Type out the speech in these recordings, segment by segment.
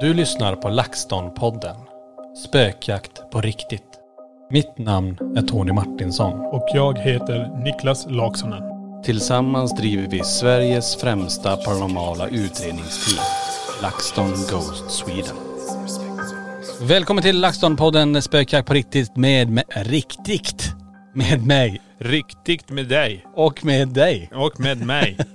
Du lyssnar på LaxTon-podden. Spökjakt på riktigt. Mitt namn är Tony Martinsson. Och jag heter Niklas Laksonen. Tillsammans driver vi Sveriges främsta paranormala utredningsteam. LaxTon Ghost Sweden. Välkommen till LaxTon-podden Spökjakt på riktigt med, med riktigt. Med mig. Riktigt med dig. Och med dig. Och med mig.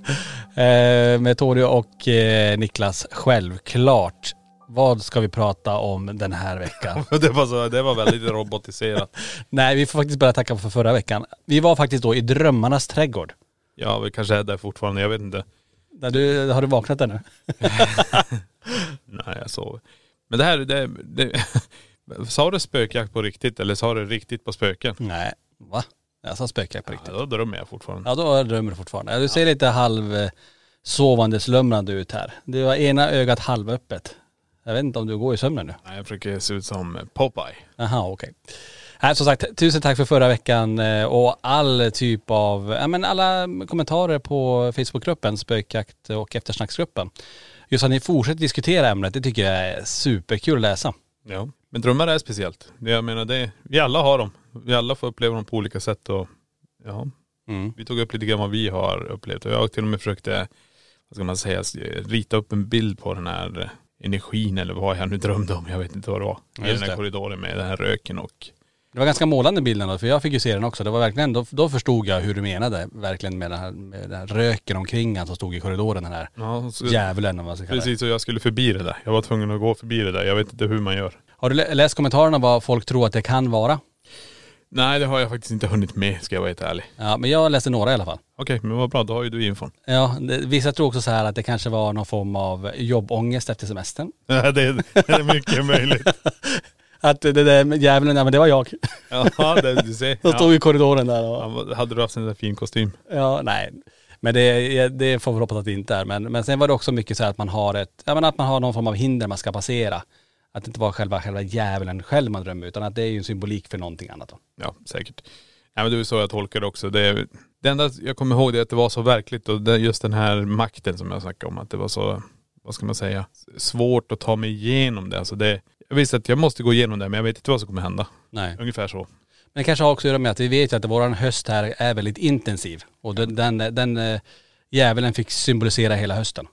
Eh, med Tony och eh, Niklas självklart. Vad ska vi prata om den här veckan? det, var så, det var väldigt robotiserat. Nej, vi får faktiskt börja tacka för förra veckan. Vi var faktiskt då i Drömmarnas trädgård. Ja, vi kanske är där fortfarande. Jag vet inte. Där du, har du vaknat ännu? Nej, jag sover. Men det här, det, det sa du spökjakt på riktigt eller sa du riktigt på spöken? Nej, va? Jag sa spökjakt på riktigt. Ja, då drömmer jag fortfarande. Ja, då drömmer du fortfarande. Du ser lite halv eh, sovande slumrande ut här. Du har ena ögat halvöppet. Jag vet inte om du går i sömnen nu? Nej, jag försöker se ut som Popeye. Jaha, okej. Okay. som sagt, tusen tack för förra veckan eh, och all typ av, ja men alla kommentarer på Facebookgruppen, spökjakt och eftersnacksgruppen. Just att ni fortsätter diskutera ämnet, det tycker jag är superkul att läsa. Ja, men drömmar är speciellt. Jag menar det, vi alla har dem. Vi alla får uppleva dem på olika sätt och ja, mm. vi tog upp lite grann vad vi har upplevt och jag till och med försökte, vad ska man säga, rita upp en bild på den här energin eller vad jag nu drömde om. Jag vet inte vad det var. I den här det. korridoren med den här röken och det var ganska målande bilden då, för jag fick ju se den också. Det var verkligen, då, då förstod jag hur du menade verkligen med den här, med den här röken omkring han som stod i korridoren, den här ja, så, djävulen om man ska kalla Precis, och jag skulle förbi det där. Jag var tvungen att gå förbi det där. Jag vet inte hur man gör. Har du läst kommentarerna vad folk tror att det kan vara? Nej det har jag faktiskt inte hunnit med ska jag vara helt ärlig. Ja men jag läste några i alla fall. Okej men vad bra, då har ju du infon. Ja, det, vissa tror också så här att det kanske var någon form av jobbångest efter semestern. Ja det, det är mycket möjligt. Att det där djävulen, ja men det var jag. Ja det, du ser. Som stod i korridoren där och.. Ja, hade du haft en där fin kostym? Ja, nej. Men det, det får vi hoppas att det inte är. Men, men sen var det också mycket så här att man har ett, ja men att man har någon form av hinder man ska passera. Att det inte var själva, själva djävulen själv man drömmer utan att det är ju en symbolik för någonting annat då. Ja, säkert. Nej men det är så jag tolkar det också. Det, det enda jag kommer ihåg är att det var så verkligt och det, just den här makten som jag snackade om. Att det var så, vad ska man säga, svårt att ta mig igenom det. Alltså det jag visste att jag måste gå igenom det men jag vet inte vad som kommer hända. Nej. Ungefär så. Men det kanske har också att göra med att vi vet ju att våran höst här är väldigt intensiv. Och den, den, den eh, djävulen fick symbolisera hela hösten.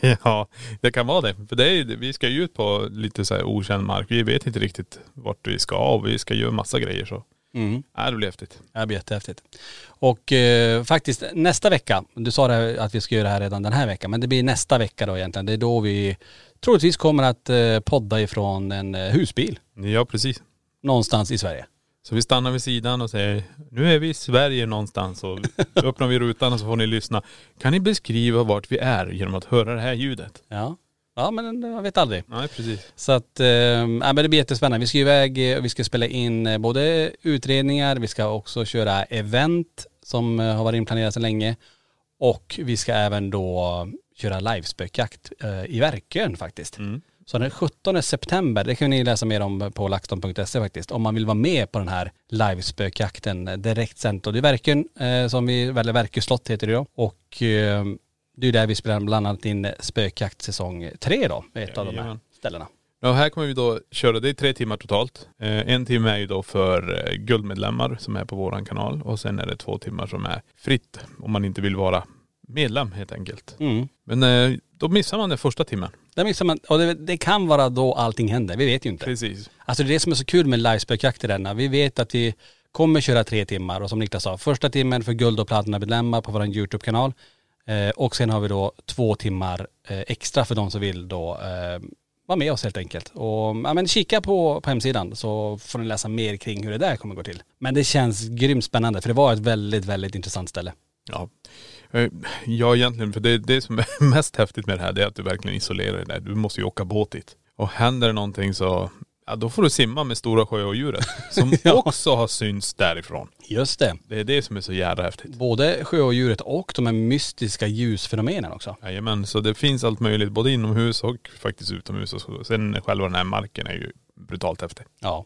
ja, det kan vara det. För det är, vi ska ju ut på lite så här okänd mark. Vi vet inte riktigt vart vi ska och vi ska göra massa grejer så. Mm. Ja, det blir häftigt. Det blir jättehäftigt. Och eh, faktiskt nästa vecka, du sa det att vi ska göra det här redan den här veckan, men det blir nästa vecka då egentligen. Det är då vi troligtvis kommer att eh, podda ifrån en eh, husbil. Ja, precis. Någonstans i Sverige. Så vi stannar vid sidan och säger, nu är vi i Sverige någonstans och öppnar vi rutan och så får ni lyssna. Kan ni beskriva vart vi är genom att höra det här ljudet? Ja. Ja men jag vet aldrig. Nej precis. Så att, äh, men det blir jättespännande. Vi ska iväg, vi ska spela in både utredningar, vi ska också köra event som har varit inplanerat så länge. Och vi ska även då köra livespökjakt eh, i Verkön faktiskt. Så den 17 september, det kan ni läsa mer om på laxton.se faktiskt, om man vill vara med på den här livespökjakten direkt sänt. Och det är Verkön, eh, som vi väljer, Verkö slott heter det då. Och eh, det är där vi spelar bland annat in spökjakt säsong tre då, med ett av de här Jajamän. ställena. Ja, här kommer vi då köra, det är tre timmar totalt. Eh, en timme är ju då för eh, guldmedlemmar som är på våran kanal och sen är det två timmar som är fritt om man inte vill vara medlem helt enkelt. Mm. Men eh, då missar man den första timmen. Där missar man, och det, det kan vara då allting händer, vi vet ju inte. Precis. Alltså det är det som är så kul med livespökjakt i denna. Vi vet att vi kommer köra tre timmar och som Niklas sa, första timmen för guld och platinamedlemmar på vår YouTube-kanal. Eh, och sen har vi då två timmar eh, extra för de som vill då eh, vara med oss helt enkelt. Och ja, men kika på, på hemsidan så får ni läsa mer kring hur det där kommer gå till. Men det känns grymt spännande för det var ett väldigt, väldigt intressant ställe. Ja. Eh, Ja egentligen, för det, det som är mest häftigt med det här det är att du verkligen isolerar dig där. Du måste ju åka båt dit. Och händer det någonting så, ja då får du simma med stora sjöodjuret. Som Ja. också har synts därifrån. Just det. Det är det som är så jävla häftigt. Både sjöodjuret och de här mystiska ljusfenomenen också. Jajamän, så det finns allt möjligt både inomhus och faktiskt utomhus. Och så. Sen själva den här marken är ju brutalt häftig. Ja.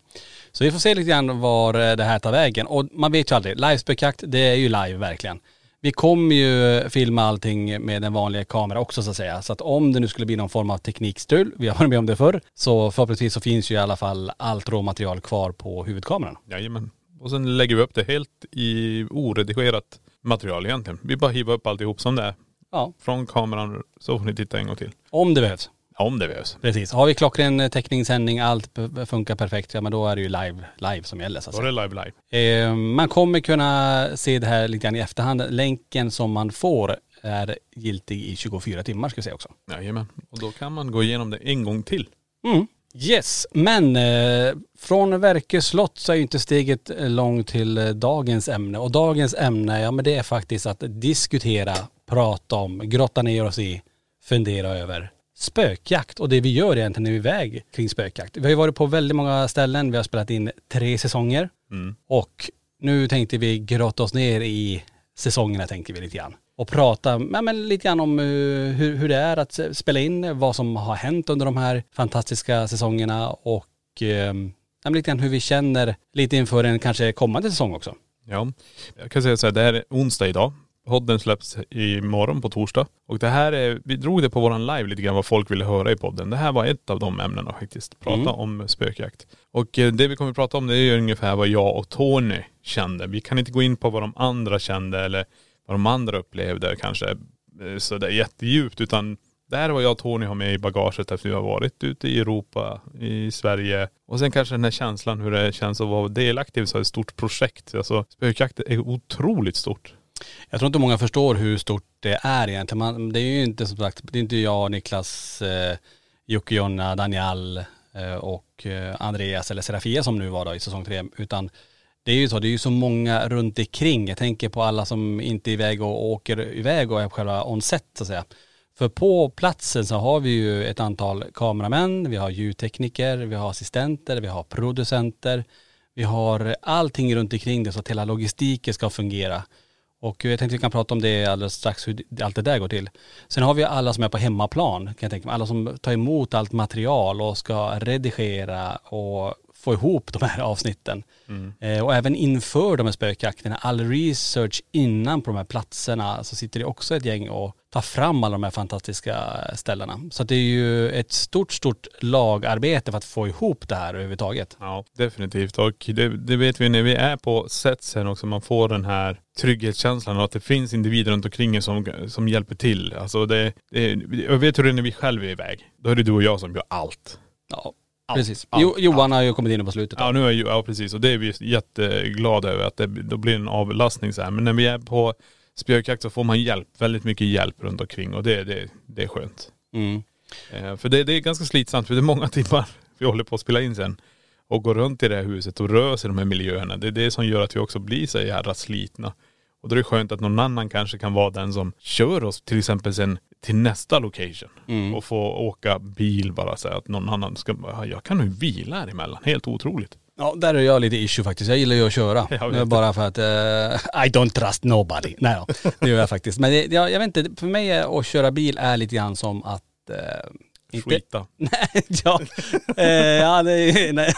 Så vi får se lite grann var eh, det här tar vägen. Och man vet ju aldrig, livespökjakt det är ju live verkligen. Vi kommer ju filma allting med en vanlig kamera också så att säga. Så att om det nu skulle bli någon form av teknikstrul, vi har varit med om det förr, så förhoppningsvis så finns ju i alla fall allt råmaterial kvar på huvudkameran. Jajamän. Och sen lägger vi upp det helt i oredigerat material egentligen. Vi bara hivar upp alltihop som det är. Ja, Från kameran så får ni titta en gång till. om det behövs. Om det behövs. Precis. Har vi klockren täckningssändning, allt funkar perfekt, ja men då är det ju live, live som gäller så att Då är säga. det live live. Eh, man kommer kunna se det här lite grann i efterhand. Länken som man får är giltig i 24 timmar ska vi säga också. Jajamän. Och då kan man gå igenom det en gång till. Mm. Yes, men eh, från Verkö slott så är ju inte steget långt till eh, dagens ämne. Och dagens ämne, ja men det är faktiskt att diskutera, prata om, grotta ner oss i, fundera över spökjakt och det vi gör egentligen när vi är iväg kring spökjakt. Vi har ju varit på väldigt många ställen, vi har spelat in tre säsonger och nu tänkte vi grotta oss ner i säsongerna tänkte vi lite grann. Och prata ja, men lite grann om eh, hur, hur det är att eh, spela in, vad som har hänt under de här fantastiska säsongerna och eh, ja, lite grann hur vi känner lite inför en kanske kommande säsong också. Ja. Jag kan säga så här, det här är onsdag idag. Podden släpps imorgon på torsdag. Och det här är, vi drog det på våran live lite grann vad folk ville höra i podden. Det här var ett av de ämnena faktiskt. Prata Mm. om spökjakt. Och eh, det vi kommer att prata om det är ju ungefär vad jag och Tony kände. Vi kan inte gå in på vad de andra kände eller vad de andra upplevde kanske eh, så det är jättedjupt utan det här är vad jag och Tony har med i bagaget efter vi har varit ute i Europa, i Sverige. Och sen kanske den här känslan hur det känns att vara delaktig i så ett stort projekt. Alltså spökjakt är otroligt stort. Jag tror inte många förstår hur stort det är egentligen. Man, det är ju inte som sagt, det är inte jag, Niklas, eh, Jocke, Jonna, Daniel eh, och eh, Andreas eller Serafia som nu var då i säsong tre. Utan det är ju så, det är ju så många runt omkring. Jag tänker på alla som inte är iväg och åker iväg och är på själva on-set så att säga. För på platsen så har vi ju ett antal kameramän, vi har ljudtekniker, vi har assistenter, vi har producenter. Vi har allting runt omkring det så att hela logistiken ska fungera. Och jag tänkte vi kan prata om det alldeles strax, hur allt det där går till. Sen har vi alla som är på hemmaplan, kan jag tänka mig. Alla som tar emot allt material och ska redigera och få ihop de här avsnitten. Eh, och även inför de här spökjakterna, all research innan på de här platserna så sitter det också ett gäng och tar fram alla de här fantastiska ställena. Så det är ju ett stort, stort lagarbete för att få ihop det här överhuvudtaget. Ja, definitivt. Och det, det vet vi när vi är på set sen också, man får den här trygghetskänslan och att det finns individer runt omkring en som, som hjälper till. Alltså det, det, jag vet hur det är när vi själv är iväg. Då är det du och jag som gör allt. Ja, Allt, precis. allt, jo, Johan har ju kommit in på slutet. Ja nu är ja precis och det är vi jätteglada över att det då blir en avlastning så här. Men när vi är på spökjakt så får man hjälp, väldigt mycket hjälp runt omkring och det, det, det är skönt. Mm. Eh, för det, det är ganska slitsamt för det är många timmar vi håller på att spela in sen. Och gå runt i det här huset och röra sig i de här miljöerna. Det är det som gör att vi också blir så jävla slitna. Och då är det skönt att någon annan kanske kan vara den som kör oss till exempel sen till nästa location. Mm. Och få åka bil bara så att någon annan ska, jag kan ju vila här emellan. Helt otroligt. Ja, där är jag lite issue faktiskt. Jag gillar ju att köra. Bara för att eh, I don't trust nobody. Nej då, det gör jag faktiskt. Men det, jag, jag vet inte, för mig är att köra bil är lite grann som att eh, inte, Skita. Nej, ja. Eh, ja det, nej,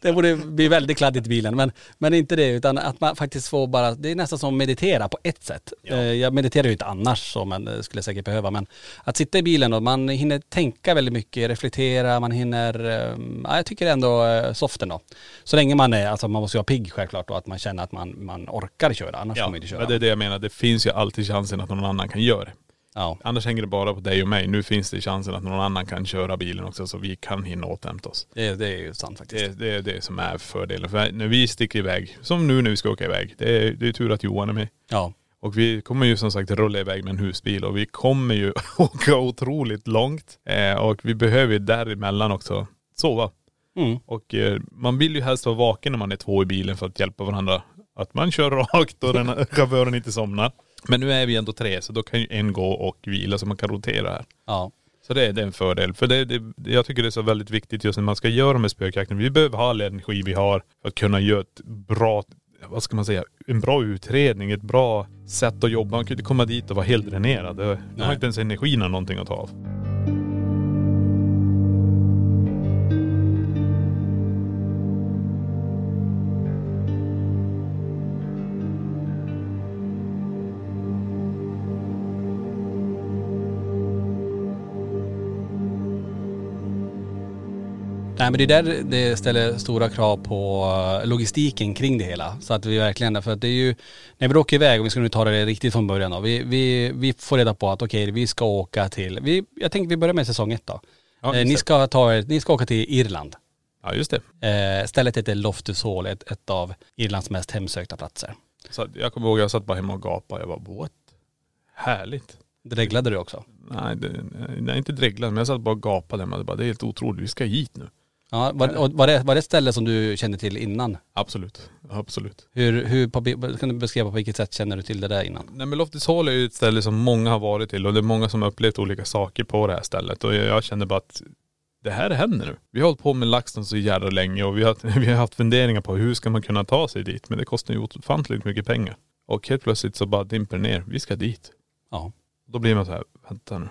det borde bli väldigt kladdigt i bilen. Men, men inte det, utan att man faktiskt får bara, det är nästan som att meditera på ett sätt. Eh, jag mediterar ju inte annars så, men det skulle jag säkert behöva. Men att sitta i bilen och man hinner tänka väldigt mycket, reflektera, man hinner, eh, ja, jag tycker ändå eh, soften då. Så länge man är, alltså man måste ju vara pigg självklart och att man känner att man, man orkar köra, annars Ja, kommer man inte köra. men det är det jag menar. Det finns ju alltid chansen att någon annan kan göra det. Ja. Annars hänger det bara på dig och mig. Nu finns det chansen att någon annan kan köra bilen också så vi kan hinna återhämta oss. Det, det är ju sant faktiskt. Det, det är det som är fördelen. För när vi sticker iväg, som nu när vi ska åka iväg, det är, det är tur att Johan är med. Ja. Och vi kommer ju som sagt rulla iväg med en husbil och vi kommer ju åka otroligt långt. Eh, och vi behöver ju däremellan också sova. Mm. Och eh, man vill ju helst vara vaken när man är två i bilen för att hjälpa varandra. Att man kör rakt och den chauffören inte somnar. Men nu är vi ändå tre så då kan ju en gå och vila så man kan rotera här. Ja. Så det är, det är en fördel. För det, det, jag tycker det är så väldigt viktigt just när man ska göra de här spökjakterna. Vi behöver ha all energi vi har för att kunna göra ett bra, vad ska man säga, en bra utredning, ett bra sätt att jobba. Man kan inte komma dit och vara helt dränerad. Man har inte ens energin eller någonting att ta av. Nej men det är där det ställer stora krav på eh, logistiken kring det hela. Så att vi verkligen, för att det är ju, när vi åker iväg, om vi ska nu ta det riktigt från början då. Vi, vi, vi får reda på att okej, vi ska åka till, vi, jag tänkte vi börjar med säsong ett då. Ja, eh, ni, ska ta ni ska åka till Irland. Ja just det. Eh, stället heter Loftus Hall, ett, ett av Irlands mest hemsökta platser. Så jag kommer ihåg jag satt bara hemma och gapade. Jag bara what? Härligt. Dreglade du också? Nej, det, nej inte dreglad men jag satt bara och gapade hemma. Det, bara, det är helt otroligt, vi ska hit nu. Ja, var, och var, det, var det ett ställe som du kände till innan? Absolut, absolut. Hur, hur på, kan du beskriva på vilket sätt känner du till det där innan? Nej men Loftus Hall är ju ett ställe som många har varit till och det är många som har upplevt olika saker på det här stället. Och jag, jag känner bara att det här händer nu. Vi har hållit på med LaxTon så jävla länge och vi har, vi har haft funderingar på hur ska man kunna ta sig dit. Men det kostar ju ofantligt mycket pengar. Och helt plötsligt så bara dimper det ner. Vi ska dit. Ja. Då blir man så här, vänta nu.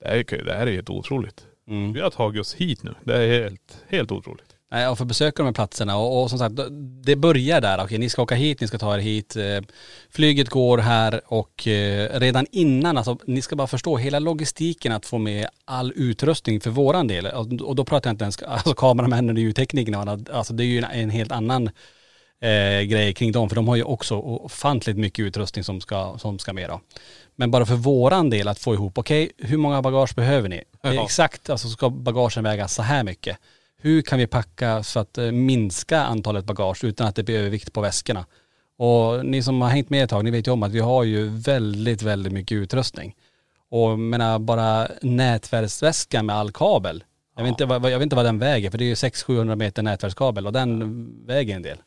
Det här, är- det här är helt otroligt. Mm. Vi har tagit oss hit nu. Det är helt, helt otroligt. Nej, och för besöka de här platserna och, och som sagt, det börjar där. Okej, ni ska åka hit, ni ska ta er hit. Eh, flyget går här och eh, redan innan, alltså ni ska bara förstå hela logistiken att få med all utrustning för våran del. Och, och då pratar jag inte ens, alltså kameramännen och ljudteknikerna, och annat. alltså det är ju en, en helt annan eh, grej kring dem, för de har ju också ofantligt mycket utrustning som ska, som ska med då. Men bara för våran del att få ihop, okej, hur många bagage behöver ni? Ja. Exakt, alltså ska bagagen väga så här mycket? Hur kan vi packa så att eh, minska antalet bagage utan att det blir övervikt på väskorna? Och ni som har hängt med ett tag, ni vet ju om att vi har ju väldigt, väldigt mycket utrustning. Och jag menar bara nätverksväskan med all kabel. Jag, vet inte, vad, jag vet inte vad den väger, för det är ju 600-700 meter nätverkskabel och den väger en del.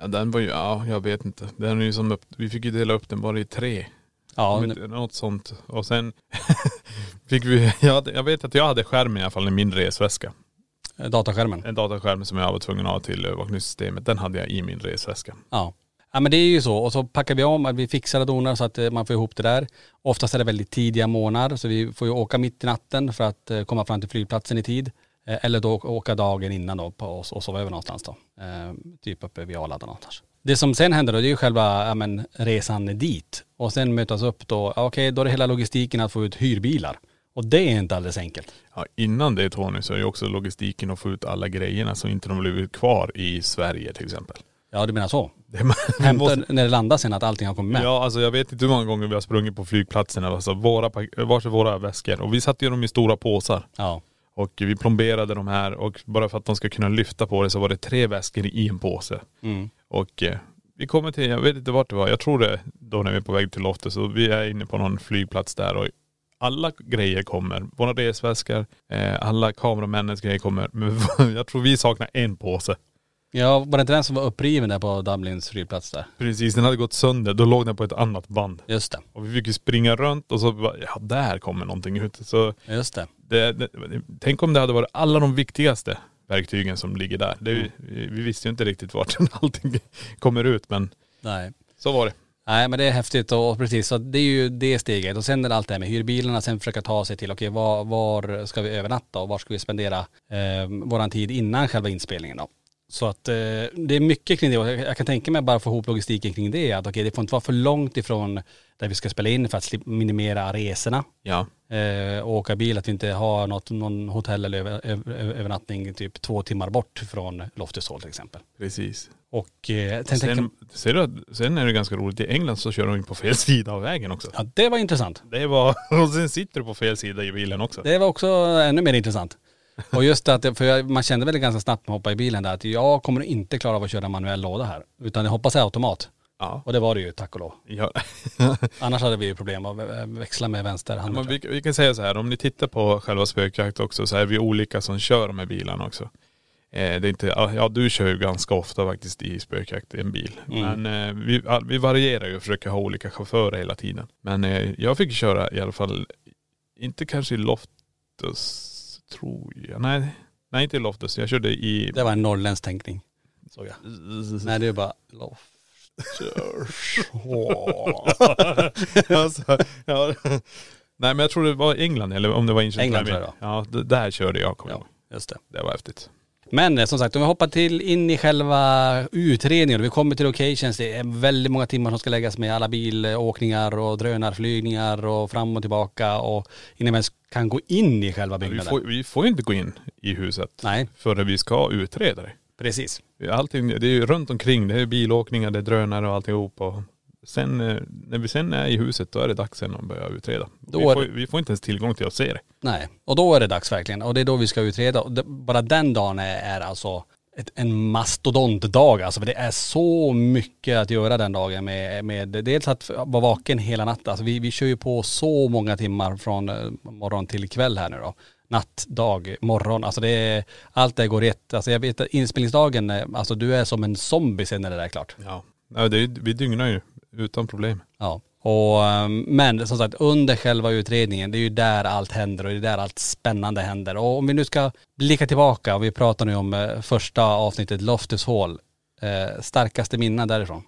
Ja den var ju, ja jag vet inte. Den är ju som upp, vi fick ju dela upp den bara i tre. Ja, Något sånt. Och sen fick vi, jag, jag vet att jag hade skärmen i alla fall i min resväska. dataskärmen. En dataskärm som jag var tvungen att ha till övervakningssystemet, den hade jag i min resväska. Ja. Ja men det är ju så. Och så packar vi om, vi fixar och donar så att eh, man får ihop det där. Oftast är det väldigt tidiga månader så vi får ju åka mitt i natten för att eh, komma fram till flygplatsen i tid. Eh, Eller då åka dagen innan då på, och, och sova över någonstans då. Eh, typ uppe vid Arlanda någonstans. Det som sen händer då det är ju själva ja, men, resan dit. Och sen mötas upp då, okej då är det hela logistiken att få ut hyrbilar. Och det är inte alldeles enkelt. Ja, innan det Tony så är ju också logistiken att få ut alla grejerna så inte de blir kvar i Sverige till exempel. Ja du menar så? Det, man, Hämta måste, när det landar sen att allting har kommit med? ja alltså jag vet inte hur många gånger vi har sprungit på flygplatserna, alltså våra, varsin våra väskor. Och vi satte ju dem i stora påsar. Ja. Och vi plomberade de här och bara för att de ska kunna lyfta på det så var det tre väskor i en påse. Mm. Och eh, vi kommer till, jag vet inte vart det var, jag tror det då när vi är på väg till Loftus så vi är inne på någon flygplats där och alla grejer kommer. Våra resväskor, eh, alla kameramännens grejer kommer. Men jag tror vi saknar en påse. Ja, var det inte den som var uppriven där på Dublins flygplats där? Precis, den hade gått sönder. Då låg den på ett annat band. Just det, Och vi fick ju springa runt och så bara, ja där kommer någonting ut. Så just det. det, det, tänk om det hade varit alla de viktigaste verktygen som ligger där. Det, ju- vi, vi visste ju inte riktigt vart allting kommer ut men Nej. så var det. Nej men det är häftigt och, precis så det är ju det steget och sen är det allt det här med hyrbilarna, sen försöka ta sig till okej var, var ska vi övernatta och var ska vi spendera eh, våran tid innan själva inspelningen då. Så att eh, det är mycket kring det och jag, kan tänka mig bara få ihop logistiken kring det att okej det får inte vara för långt ifrån där vi ska spela in för att minimera resorna. Ja. Eh, och åka bil, att vi inte har något, någon hotell eller över, över, övernattning typ två timmar bort från Loftus Hall till exempel. Precis. Och eh, sen, Sen, ser du, att- sen är det ganska roligt, i England så kör de in på fel sida av vägen också. ja det var intressant. Det var, och sen sitter du på fel sida i bilen också. Det var också ännu mer intressant. Och just att, för jag- man kände väl ganska snabbt när man hoppade i bilen där att jag kommer inte klara av att köra manuell låda här. Utan jag hoppas jag automat. Ja. Och det var det ju tack och lov. ja. Annars hade vi ju problem att vä- växla med vänster hand. Men vi, vi kan säga så här, om ni tittar på själva spökjakt också så är vi olika som kör här bilarna också. Eh, det är inte, ja ja, du kör ju ganska ofta faktiskt i spökjakt i en bil. Mm. Men eh, vi, vi varierar ju och försöker ha olika chaufförer hela tiden. Men eh, jag fick köra i alla fall, inte kanske i Loftus, tror jag. Nej, nej inte i Loftus. Jag körde i.. Det var en norrländsk tänkning. Såg jag. Nej det är bara Lof. alltså, ja. Nej men jag tror det var England eller om det var England tror Ja, det, där körde jag kommer jag Ja, just det. Det var häftigt. Men eh, som sagt, om vi hoppar till in i själva utredningen vi kommer till locations. Det är väldigt många timmar som ska läggas med alla bilåkningar och drönarflygningar och fram och tillbaka och innan vi ens kan gå in i själva Vi byggnaden. får, vi får inte gå in i huset Nej, förrän vi ska utreda det. precis. Allting, det är ju runt omkring. Det är bilåkningar, det är drönare och alltihop. Och sen eh, när vi sen är i huset då är det dags sen att börja utreda. Då vi, får, vi får inte ens tillgång till att se det. Nej, och då är det dags verkligen. Och det är då vi ska utreda. Och det, bara den dagen är, är alltså ett, en mastodontdag alltså. För det är så mycket att göra den dagen med, med dels att vara vaken hela natten. Alltså vi, vi kör ju på så många timmar från eh, morgon till kväll här nu då. Natt, dag, morgon. Alltså det är, allt det går rätt. Alltså jag vet att inspelningsdagen, eh, alltså du är som en zombie sen när det där är klart. Ja. ja det vi dygnar ju utan problem. Ja. Och, ehm, men som sagt under själva utredningen, det är ju där allt händer och det är där allt spännande händer. Och om vi nu ska blicka tillbaka, och vi pratar nu om eh, första avsnittet Loftus Hall. Eh, starkaste minnen därifrån.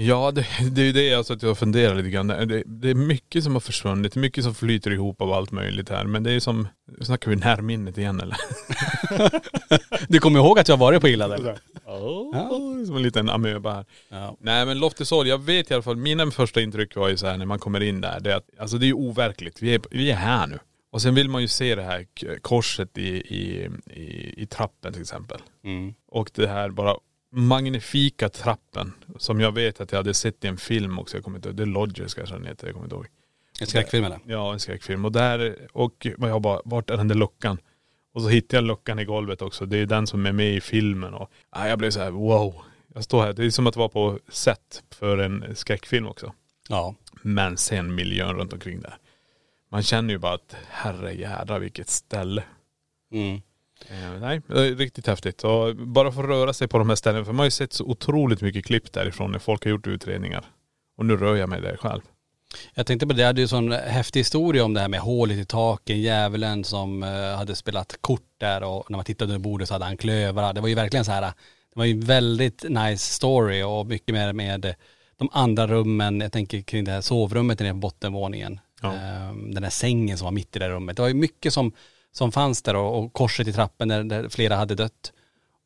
Ja det, det är ju det jag satt och funderar lite grann. Det, det är mycket som har försvunnit, mycket som flyter ihop av allt möjligt här. Men det är som, nu snackar vi närminnet igen eller? Du kommer ihåg att jag varit på Illa där? Oh, som en liten amöba här. Ja. Nej men Loftus Hall, jag vet i alla fall, mina första intryck var ju så här när man kommer in där, det är att, alltså det är ju overkligt. Vi är, vi är här nu. Och sen vill man ju se det här korset i, i, i, i trappen till exempel. Mm. Och det här bara magnifika trappen som jag vet att jag hade sett i en film också. Jag kommer inte ihåg, det är Lodgers kanske den heter, jag kommer inte ihåg. En skräckfilm eller? Ja, en skräckfilm. Och där, och jag bara, vart är den där luckan? Och så hittade jag luckan i golvet också. Det är den som är med i filmen och ja, jag blev så här: wow. Jag står här, det är som att vara på set för en skräckfilm också. Ja. Men sen miljön runt omkring där. Man känner ju bara att herre jädra vilket ställe. Mm. Eh, nej, riktigt häftigt. Och bara få röra sig på de här ställena. För man har ju sett så otroligt mycket klipp därifrån när folk har gjort utredningar. Och nu rör jag mig där själv. Jag tänkte på det, jag hade ju en sån häftig historia om det här med hålet i taken, djävulen som eh, hade spelat kort där och när man tittade under bordet så hade han klövrar. Det var ju verkligen så här, det var ju en väldigt nice story och mycket mer med de andra rummen, jag tänker kring det här sovrummet nere på bottenvåningen. Ja. Ehm, Den här sängen som var mitt i det rummet. Det var ju mycket som, som fanns där och, och korset i trappen där, där flera hade dött.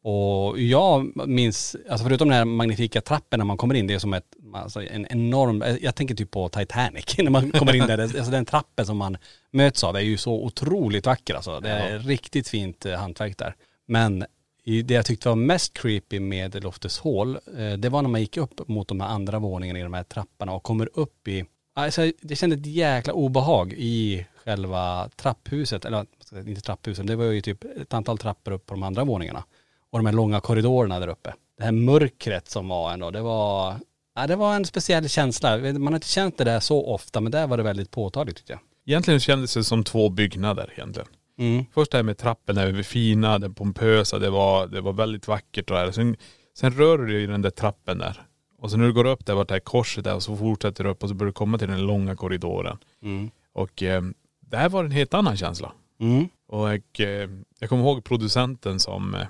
Och jag minns, alltså förutom den här magnifika trappen när man kommer in, det är som ett, alltså en enorm, jag tänker typ på Titanic när man kommer in där. Alltså den trappen som man möts av är ju så otroligt vacker alltså. Det är riktigt fint eh, hantverk där. Men det jag tyckte var mest creepy med Loftus Hall, eh, det var när man gick upp mot de här andra våningarna i de här trapporna och kommer upp i, alltså det kändes ett jäkla obehag i själva trapphuset, eller inte trapphuset, det var ju typ ett antal trappor upp på de andra våningarna. Och de här långa korridorerna där uppe. Det här mörkret som var ändå, det var, ja, det var en speciell känsla. Man har inte känt det där så ofta, men där var det väldigt påtagligt tyckte jag. Egentligen kändes det som två byggnader egentligen. Mm. Först det här med trappen, det var fina, det pompösa, det var, det var väldigt vackert och här. Sen, sen rör du dig i den där trappen där. Och så när du går upp där vart det här korset där och så fortsätter du upp och så börjar du komma till den långa korridoren. Mm. Och eh, det här var en helt annan känsla. Mm. Och eh, jag kommer ihåg producenten som eh,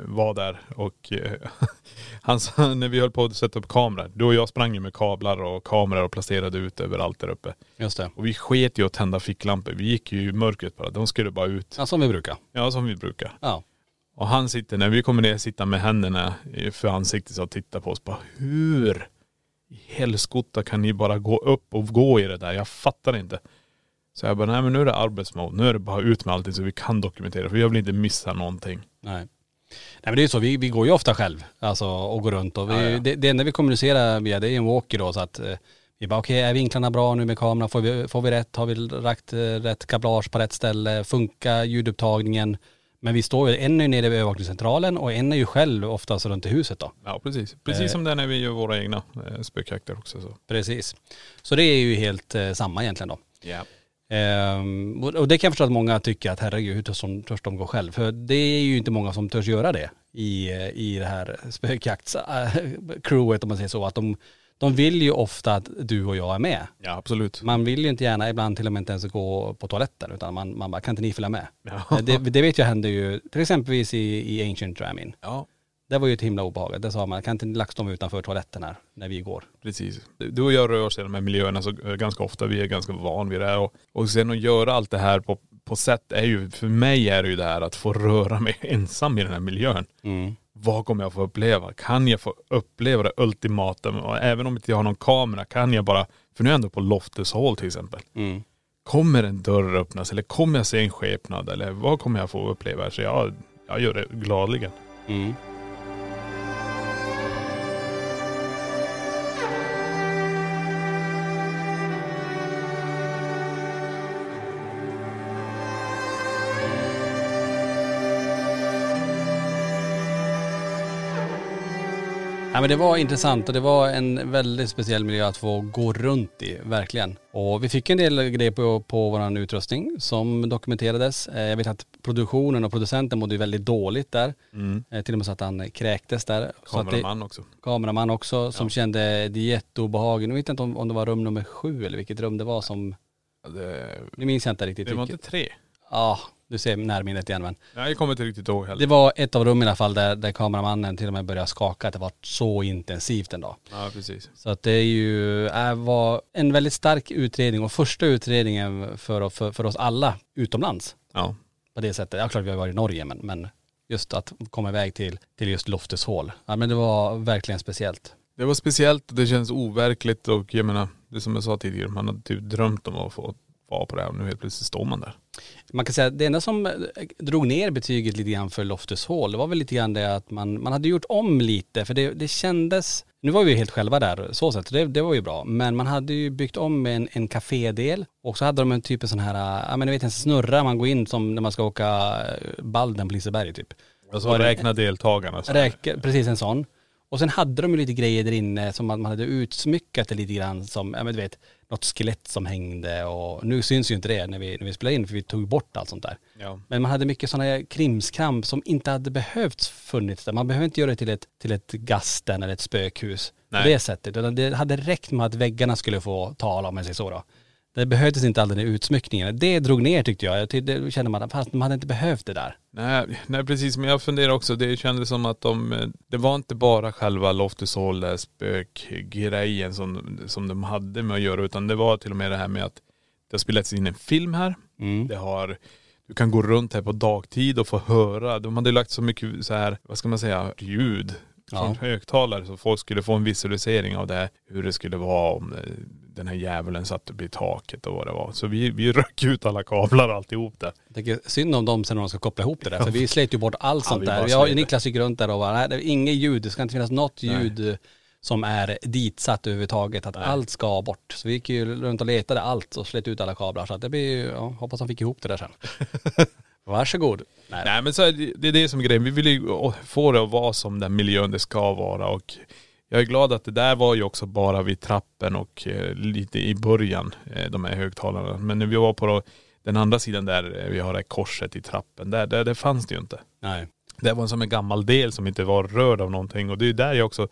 var där och eh, han sa, när vi höll på att sätta upp kameror, du och jag sprang ju med kablar och kameror och placerade ut överallt där uppe. Just det. Och vi sket ju att tända ficklampor. Vi gick ju i mörkret bara. De skulle bara ut. Ja, som vi brukar. Ja, som vi brukar. Ja. Och han sitter, när vi kommer ner, sitter med händerna för ansiktet och tittar på oss. Bara, hur i helskotta kan ni bara gå upp och gå i det där? Jag fattar inte. Så jag bara, nej men nu är det arbetsmode. Nu är det bara ut med allting så vi kan dokumentera. För jag vill inte missa någonting. Nej. Nej men det är ju så, vi, vi går ju ofta själv. Alltså och går runt och vi, Ja, ja. Det, det enda vi kommunicerar via det är en walkie då så att eh, vi bara okej är vinklarna bra nu med kameran? Får vi, får vi rätt? Har vi lagt eh, rätt kablage på rätt ställe? Funkar ljudupptagningen? Men vi står ju, en är nere vid övervakningscentralen och en är ju själv oftast runt i huset då. Ja precis. Precis Eh. som det är när vi gör våra egna eh, spökjakter också. Så. Precis. Så det är ju helt eh, samma egentligen då. Ja. Ehm, och det kan jag förstå att många tycker att herregud hur törs de, törs de gå själv? För det är ju inte många som törs göra det i, eh, i det här spökjakts-crewet om man säger så. Att de, de vill ju ofta att du och jag är med. Ja absolut. Man vill ju inte gärna ibland till och med inte ens gå på toaletten utan man, man bara, kan inte ni följa med? Ja. Det, det vet jag händer ju, till exempelvis i, i Ancient Dramin. Ja. Det var ju ett himla obehag. Det sa man, kan inte LaxTon vara utanför toaletten här när vi går? Precis. Du och jag rör oss i de här miljöerna så eh, ganska ofta. Vi är ganska van vid det. här. Och, och sen att göra allt det här på, på sätt är ju, för mig är det ju det här att få röra mig ensam i den här miljön. Mm. Vad kommer jag få uppleva? Kan jag få uppleva det ultimata? Och även om inte jag har någon kamera kan jag bara, för nu är jag ändå på Loftus Hall till exempel. Mm. Kommer en dörr öppnas eller kommer jag se en skepnad eller vad kommer jag få uppleva? Så jag, jag gör det gladeligen. Mm. Ja, men det var intressant och det var en väldigt speciell miljö att få gå runt i, verkligen. Och vi fick en del grejer på, på vår utrustning som dokumenterades. Eh, Jag vet att produktionen och producenten mådde väldigt dåligt där. Eh, Till och med så att han kräktes där. Att det- Kameraman också. kameraman också som kände det jätteobehag. Nu vet jag inte om, om det var rum nummer sju eller vilket rum det var som, Det, nu minns jag inte riktigt. det var inte tre. Ja, du ser närminnet igen men. Nej, jag kommer inte riktigt ihåg heller. Det var ett av rummen i alla fall där, där kameramannen till och med började skaka. att Det var så intensivt en dag. Ja precis. Så att det är ju, äh, var en väldigt stark utredning och första utredningen för, för, för oss alla utomlands Ja. på det sättet. Ja klart vi har varit i Norge men, men just att komma iväg till, till just Loftus Hall. Ja men det var verkligen speciellt. Det var speciellt det känns overkligt och jag menar, det som jag sa tidigare, man hade typ drömt om att få vara på det här och nu helt plötsligt står man där. Man kan säga att det enda som eh, drog ner betyget lite grann för Loftus Hall, det var väl lite grann det att man, man hade gjort om lite, för det, det kändes, nu var vi ju helt själva där så sätt, det, det var ju bra, men man hade ju byggt om en, en kafédel och så hade de en typ av sån här, ja men jag vet en snurra man går in som när man ska åka eh, Balden på Liseberg typ. Alltså Var räkna deltagarna. Räcker, precis en sån. Och sen hade de ju lite grejer där inne som man hade utsmyckat det lite grann som, ja men du vet, något skelett som hängde och nu syns ju inte det när vi, när vi spelade in för vi tog bort allt sånt där. Ja. Men man hade mycket sådana krimskramp som inte hade behövts funnits där. Man behöver inte göra det till ett, till ett gasten eller ett spökhus Nej. på det sättet. Utan det hade räckt med att väggarna skulle få tala om man säger så då. Det behövdes inte all den där utsmyckningen. Det drog ner tyckte jag. jag det kände man fast man hade inte behövt det där. Nej, nej precis, men jag funderar också, det kändes som att de, eh, det var inte bara själva Loftus Hall, där spökgrejen som, som de hade med att göra, utan det var till och med det här med att det har spelats in en film här. Mm. Det har, du kan gå runt här på dagtid och få höra. De hade lagt så mycket så här, vad ska man säga, ljud från Ja. högtalare så folk skulle få en visualisering av det här, hur det skulle vara om eh, den här djävulen satt uppe i taket och vad det var. Så vi, vi rök ut alla kablar och alltihop där. Jag synd om dem sen när de ska koppla ihop det där. För vi slet ju bort allt Ja, sånt där. Jag. Niklas gick runt där och bara, nej det är inget ljud. Det ska inte finnas något Nej. ljud eh, som är ditsatt överhuvudtaget. Att Nej. allt ska bort. Så vi gick ju runt och letade allt och slet ut alla kablar. Så att det blir ju, ja, hoppas de fick ihop det där sen. Varsågod. Nej. Nej men så är det, det är det som är grejen. Vi vill ju få det att vara som den miljön det ska vara och jag är glad att det där var ju också bara vid trappen och eh, lite i början, eh, de här högtalarna. Men när vi var på då, den andra sidan där eh, vi har det här korset i trappen, där, där det fanns det ju inte. Nej. Det var som en gammal del som inte var rörd av någonting och det är där jag också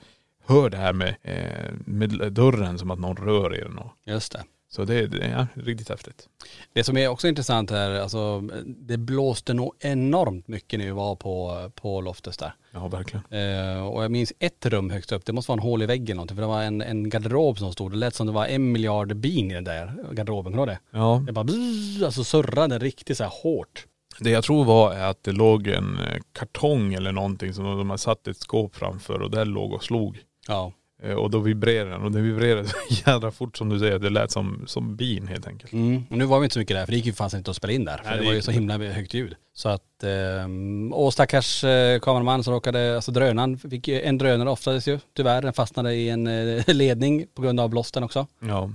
hör det här med, eh, med dörren som att någon rör i den. Och, Just det. Så det, är riktigt häftigt. Det som är också intressant här, alltså det blåste nog enormt mycket när vi var på, på Loftus där. Ja verkligen. Eh, och jag minns ett rum högst upp, det måste vara en hål i väggen någonting, för det var en, en garderob som stod. Det lät som det var en miljard bin i den där garderoben, kommer du det? Ja. Det bara bzzz, alltså surrade riktigt så här hårt. Det jag tror var att det låg en eh, kartong eller någonting som de har satt ett skåp framför och där låg och slog. Ja. Eh, Och då vibrerade den och det vibrerade så jädra fort som du säger. Det lät som, som bin helt enkelt. Mm. Och nu var vi inte så mycket där för det gick ju fan inte att spela in där. För Nej, det det var ju så himla högt ljud. Så att, ehm, och stackars eh, kameraman som råkade, alltså drönaren, fick en drönare offrades ju tyvärr. Den fastnade i en eh, ledning på grund av blåsten också. Ja.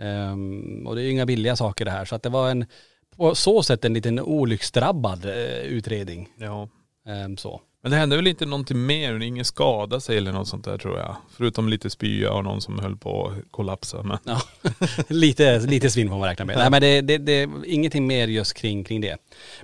Ehm, och det är ju inga billiga saker det här. Så att det var en, på så sätt en liten olycksdrabbad eh, utredning. ja. Ehm, så. Men det hände väl inte någonting mer? Ingen skadade sig eller något sånt där tror jag. Förutom lite spya och någon som höll på att kollapsa. Men Ja, lite, lite svinn får man räkna med. Nej men det, det, det, ingenting mer just kring, kring det.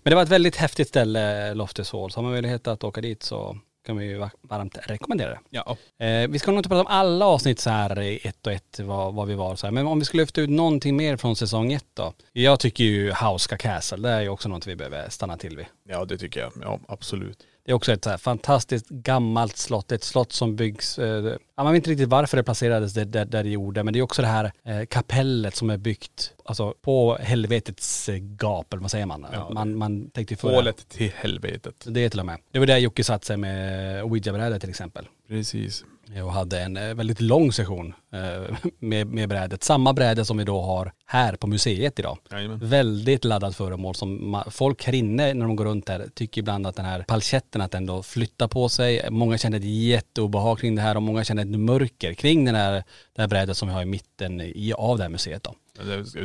Men det var ett väldigt häftigt ställe, Loftus Hall. Så har man möjlighet att åka dit så kan vi ju va- varmt rekommendera det. ja. Eh, vi ska nog inte prata om alla avsnitt så här ett och ett vad, vad vi var så här. Men om vi skulle lyfta ut någonting mer från säsong ett då. Jag tycker ju Hauska Castle, det är ju också något vi behöver stanna till vid. ja det tycker jag. Ja absolut. Det är också ett så här fantastiskt gammalt slott, ett slott som byggs, eh, man vet inte riktigt varför det placerades där, där, där det gjorde, men det är också det här eh, kapellet som är byggt, alltså på helvetets eh, gap, eller vad säger man? Ja, man, man tänkte förra- Hålet till helvetet. Det är till och med. Det var där Jocke satt sig med ouija-brädet till exempel. Precis. Och hade en eh, väldigt lång session eh, med, med brädet. Samma bräde som vi då har här på museet idag. Jajamän. Väldigt laddat föremål som folk här inne när de går runt här tycker ibland att den här palchetten att den då flyttar på sig. Många känner ett jätteobehag kring det här och många känner ett mörker kring den här, det här brädet som vi har i mitten i, av det här museet då.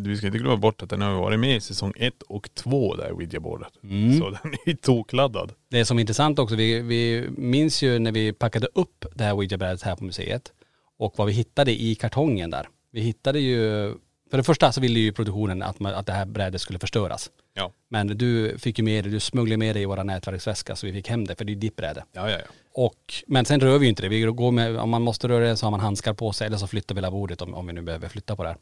Vi ska inte glömma bort att den har varit med i säsong ett och två där ouija-bordet. Mm. Så den är ju tokladdad. Det som är intressant också, vi, vi minns ju när vi packade upp det här ouija-brädet här på museet och vad vi hittade i kartongen där. Vi hittade ju, för det första så ville ju produktionen att, man, att det här brädet skulle förstöras. Ja. Men du fick ju med det, du smugglade med det i våra nätverksväska så vi fick hem det för det är ditt bräde. Ja ja ja. Och, men sen rör vi ju inte det. Vi går med, om man måste röra det så har man handskar på sig eller så flyttar vi hela bordet om, om vi nu behöver flytta på det här.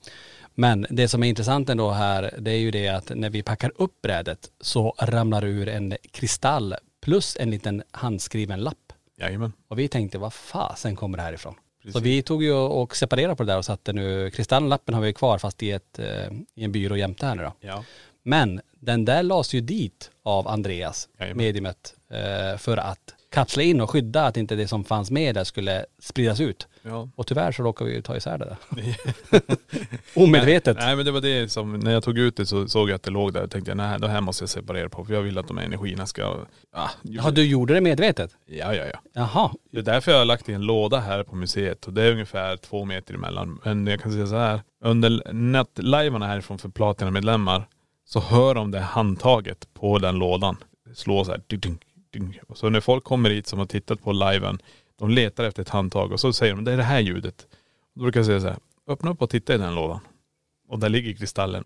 Men det som är intressant ändå här det är ju det att när vi packar upp brädet så ramlar det ur en kristall plus en liten handskriven lapp. Jajamän. Och vi tänkte vad fasen kommer det här ifrån? Så Precis. vi tog ju och separerade på det där och satte nu, kristalllappen har vi kvar fast i, ett, eh, i en byrå jämte här nu då. Ja. Men den där lades ju dit av Andreas, Jajamän. mediumet, eh, för att kapsla in och skydda att inte det som fanns med där skulle spridas ut. Ja. Och tyvärr så råkade vi ju ta isär det där. Omedvetet. Nej men det var det som, när jag tog ut det så såg jag att det låg där och tänkte jag, nej det här måste jag separera på för jag vill att de här energierna ska, ah, Ja, du gjorde det medvetet? ja ja ja. Jaha. Det är därför jag har lagt i en låda här på museet och det är ungefär två meter emellan. Men jag kan säga så här, under nattlivarna härifrån för Platina-medlemmar så hör de det handtaget på den lådan slå så här. Ding, ding, ding. Och så när folk kommer hit som har tittat på liven, de letar efter ett handtag och så säger de det är det här ljudet. Då brukar jag säga så här, öppna upp och titta i den lådan. Och där ligger kristallen.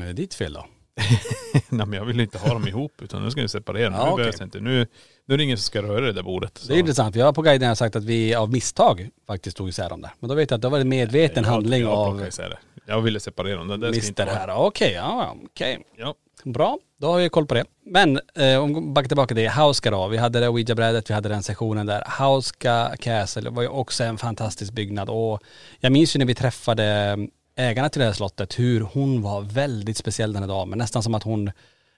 Det är ditt fel då? Nej men jag vill inte ha dem ihop utan nu ska vi separera. Nu Ja, behövs det inte. Nu, nu är det ingen som ska röra det där bordet. Det är intressant. Jag har på guiden sagt att vi av misstag faktiskt tog isär dem där. Men då vet jag att det var en medveten handling jag av plockade isär det. Jag ville separera dem. Det där ska inte Mr vara- här. Okej, ja okej. Ja. Bra, då har vi koll på det. Men eh, om backar tillbaka till Hauska då. Vi hade det ouija-brädet, vi hade den sessionen där. Hauska Castle var ju också en fantastisk byggnad och jag minns ju när vi träffade ägarna till det här slottet hur hon var väldigt speciell den här damen. Nästan som att hon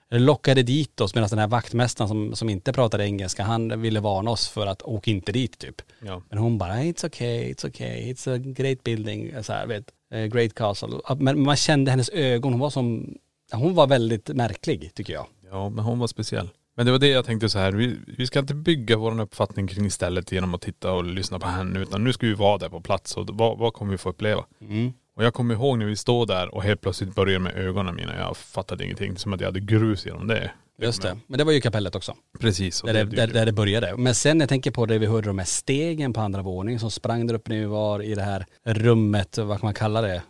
lockade dit oss medan den här vaktmästaren som, som inte pratade engelska, han ville varna oss för att åka inte dit typ. Ja. Men hon bara, it's okay, it's okay, it's a great building, så här, vet, eh, great castle. Men man kände hennes ögon, hon var som, hon var väldigt märklig tycker jag. ja, men hon var speciell. Men det var det jag tänkte så här, vi, vi ska inte bygga vår uppfattning kring stället genom att titta och lyssna på henne utan nu ska vi vara där på plats och vad, vad kommer vi få uppleva? Mm. Och jag kommer ihåg när vi står där och helt plötsligt börjar med ögonen mina, jag fattade ingenting, som att jag hade grus genom det. Just det. Men det var ju kapellet också. Precis. Där det, där, där det började. Men sen jag tänker på det vi hörde de här stegen på andra våningen som sprang där uppe när vi var i det här rummet, vad kan man kalla det?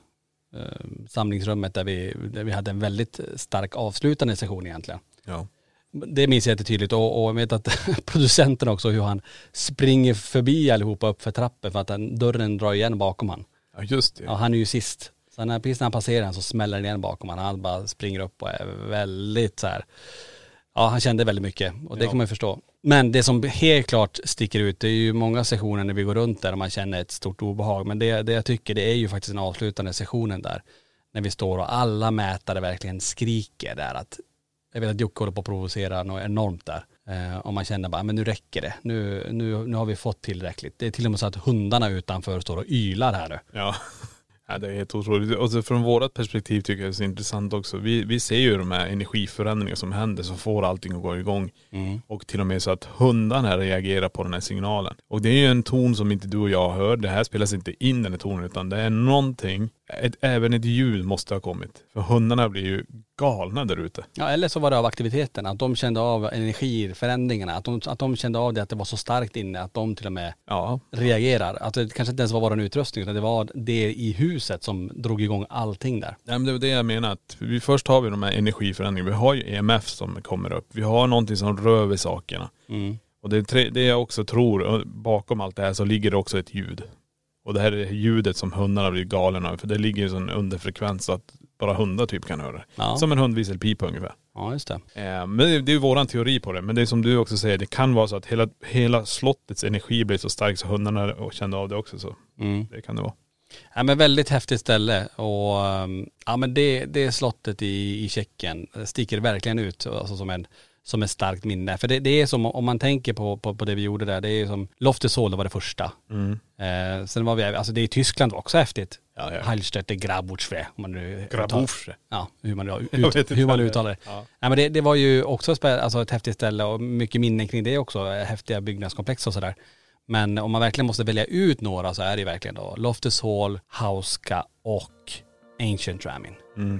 Eh, samlingsrummet där vi, där vi hade en väldigt stark avslutande session egentligen. Ja. Det minns jag jättetydligt och, och jag vet att producenten också hur han springer förbi allihopa upp för trappen för att den, dörren drar igen bakom han. ja, just det. Ja, han är ju sist. Sen när, precis när han passerar den så smäller den igen bakom honom. Han bara springer upp och är väldigt så här. Ja han kände väldigt mycket och det Ja. kan man ju förstå. Men det som helt klart sticker ut, det är ju många sessioner när vi går runt där och man känner ett stort obehag. Men det, det jag tycker det är ju faktiskt den avslutande sessionen där. När vi står och alla mätare verkligen skriker där att, jag vet att Jocke håller på att provocera något enormt där. Eh, och man känner bara, men nu räcker det. Nu, nu, nu har vi fått tillräckligt. Det är till och med så att hundarna utanför står och ylar här nu. Ja. Ja, det är helt otroligt. Och så från vårat perspektiv tycker jag det är så intressant också. Vi, vi ser ju de här energiförändringarna som händer som får allting att gå igång. Och till och med så att hundarna reagerar på den här signalen. Och det är ju en ton som inte du och jag hör. Det här spelas inte in den här tonen utan det är någonting, ett, även ett ljud måste ha kommit. För hundarna blir ju galna där ute. Ja eller så var det av aktiviteten, att de kände av energiförändringarna. Att de, att de kände av det, att det var så starkt inne att de till och med Ja, reagerar. Att det kanske inte ens var vår utrustning utan det var det i huset som drog igång allting där. Nej, men det var det jag menar. Att vi, först har vi de här energiförändringarna. Vi har ju EMF som kommer upp. Vi har någonting som rör vid sakerna. Mm. Och det, är det jag också tror, bakom allt det här så ligger det också ett ljud. Och det här är ljudet som hundarna blir galna av. För det ligger en sån underfrekvens så att bara hundar typ kan höra det. Ja. Som en hundvisselpipa ungefär. Ja just det. Eh, men det, det är ju våran teori på det. Men det är som du också säger, det kan vara så att hela, hela slottets energi blir så stark så hundarna kände av det också. Så Mm. det kan det vara. Ja men väldigt häftigt ställe och um, ja men det, det slottet i, i Tjeckien sticker verkligen ut alltså som en som ett starkt minne. För det, det är som om man tänker på, på, på det vi gjorde där, det är som Loftus Hall, det var det första. Eh, sen var vi, alltså det är i Tyskland också häftigt. Ja, ja. Heilstätte Grabowschwe, om man nu Grabowschwe. Ja, hur man, ut, hur man uttalar det. Ja. Nej men det, det var ju också spä- alltså ett häftigt ställe och mycket minnen kring det också, häftiga byggnadskomplex och sådär. Men om man verkligen måste välja ut några så är det verkligen då Loftus Hall, Hauska och Ancient Ramin. Mm.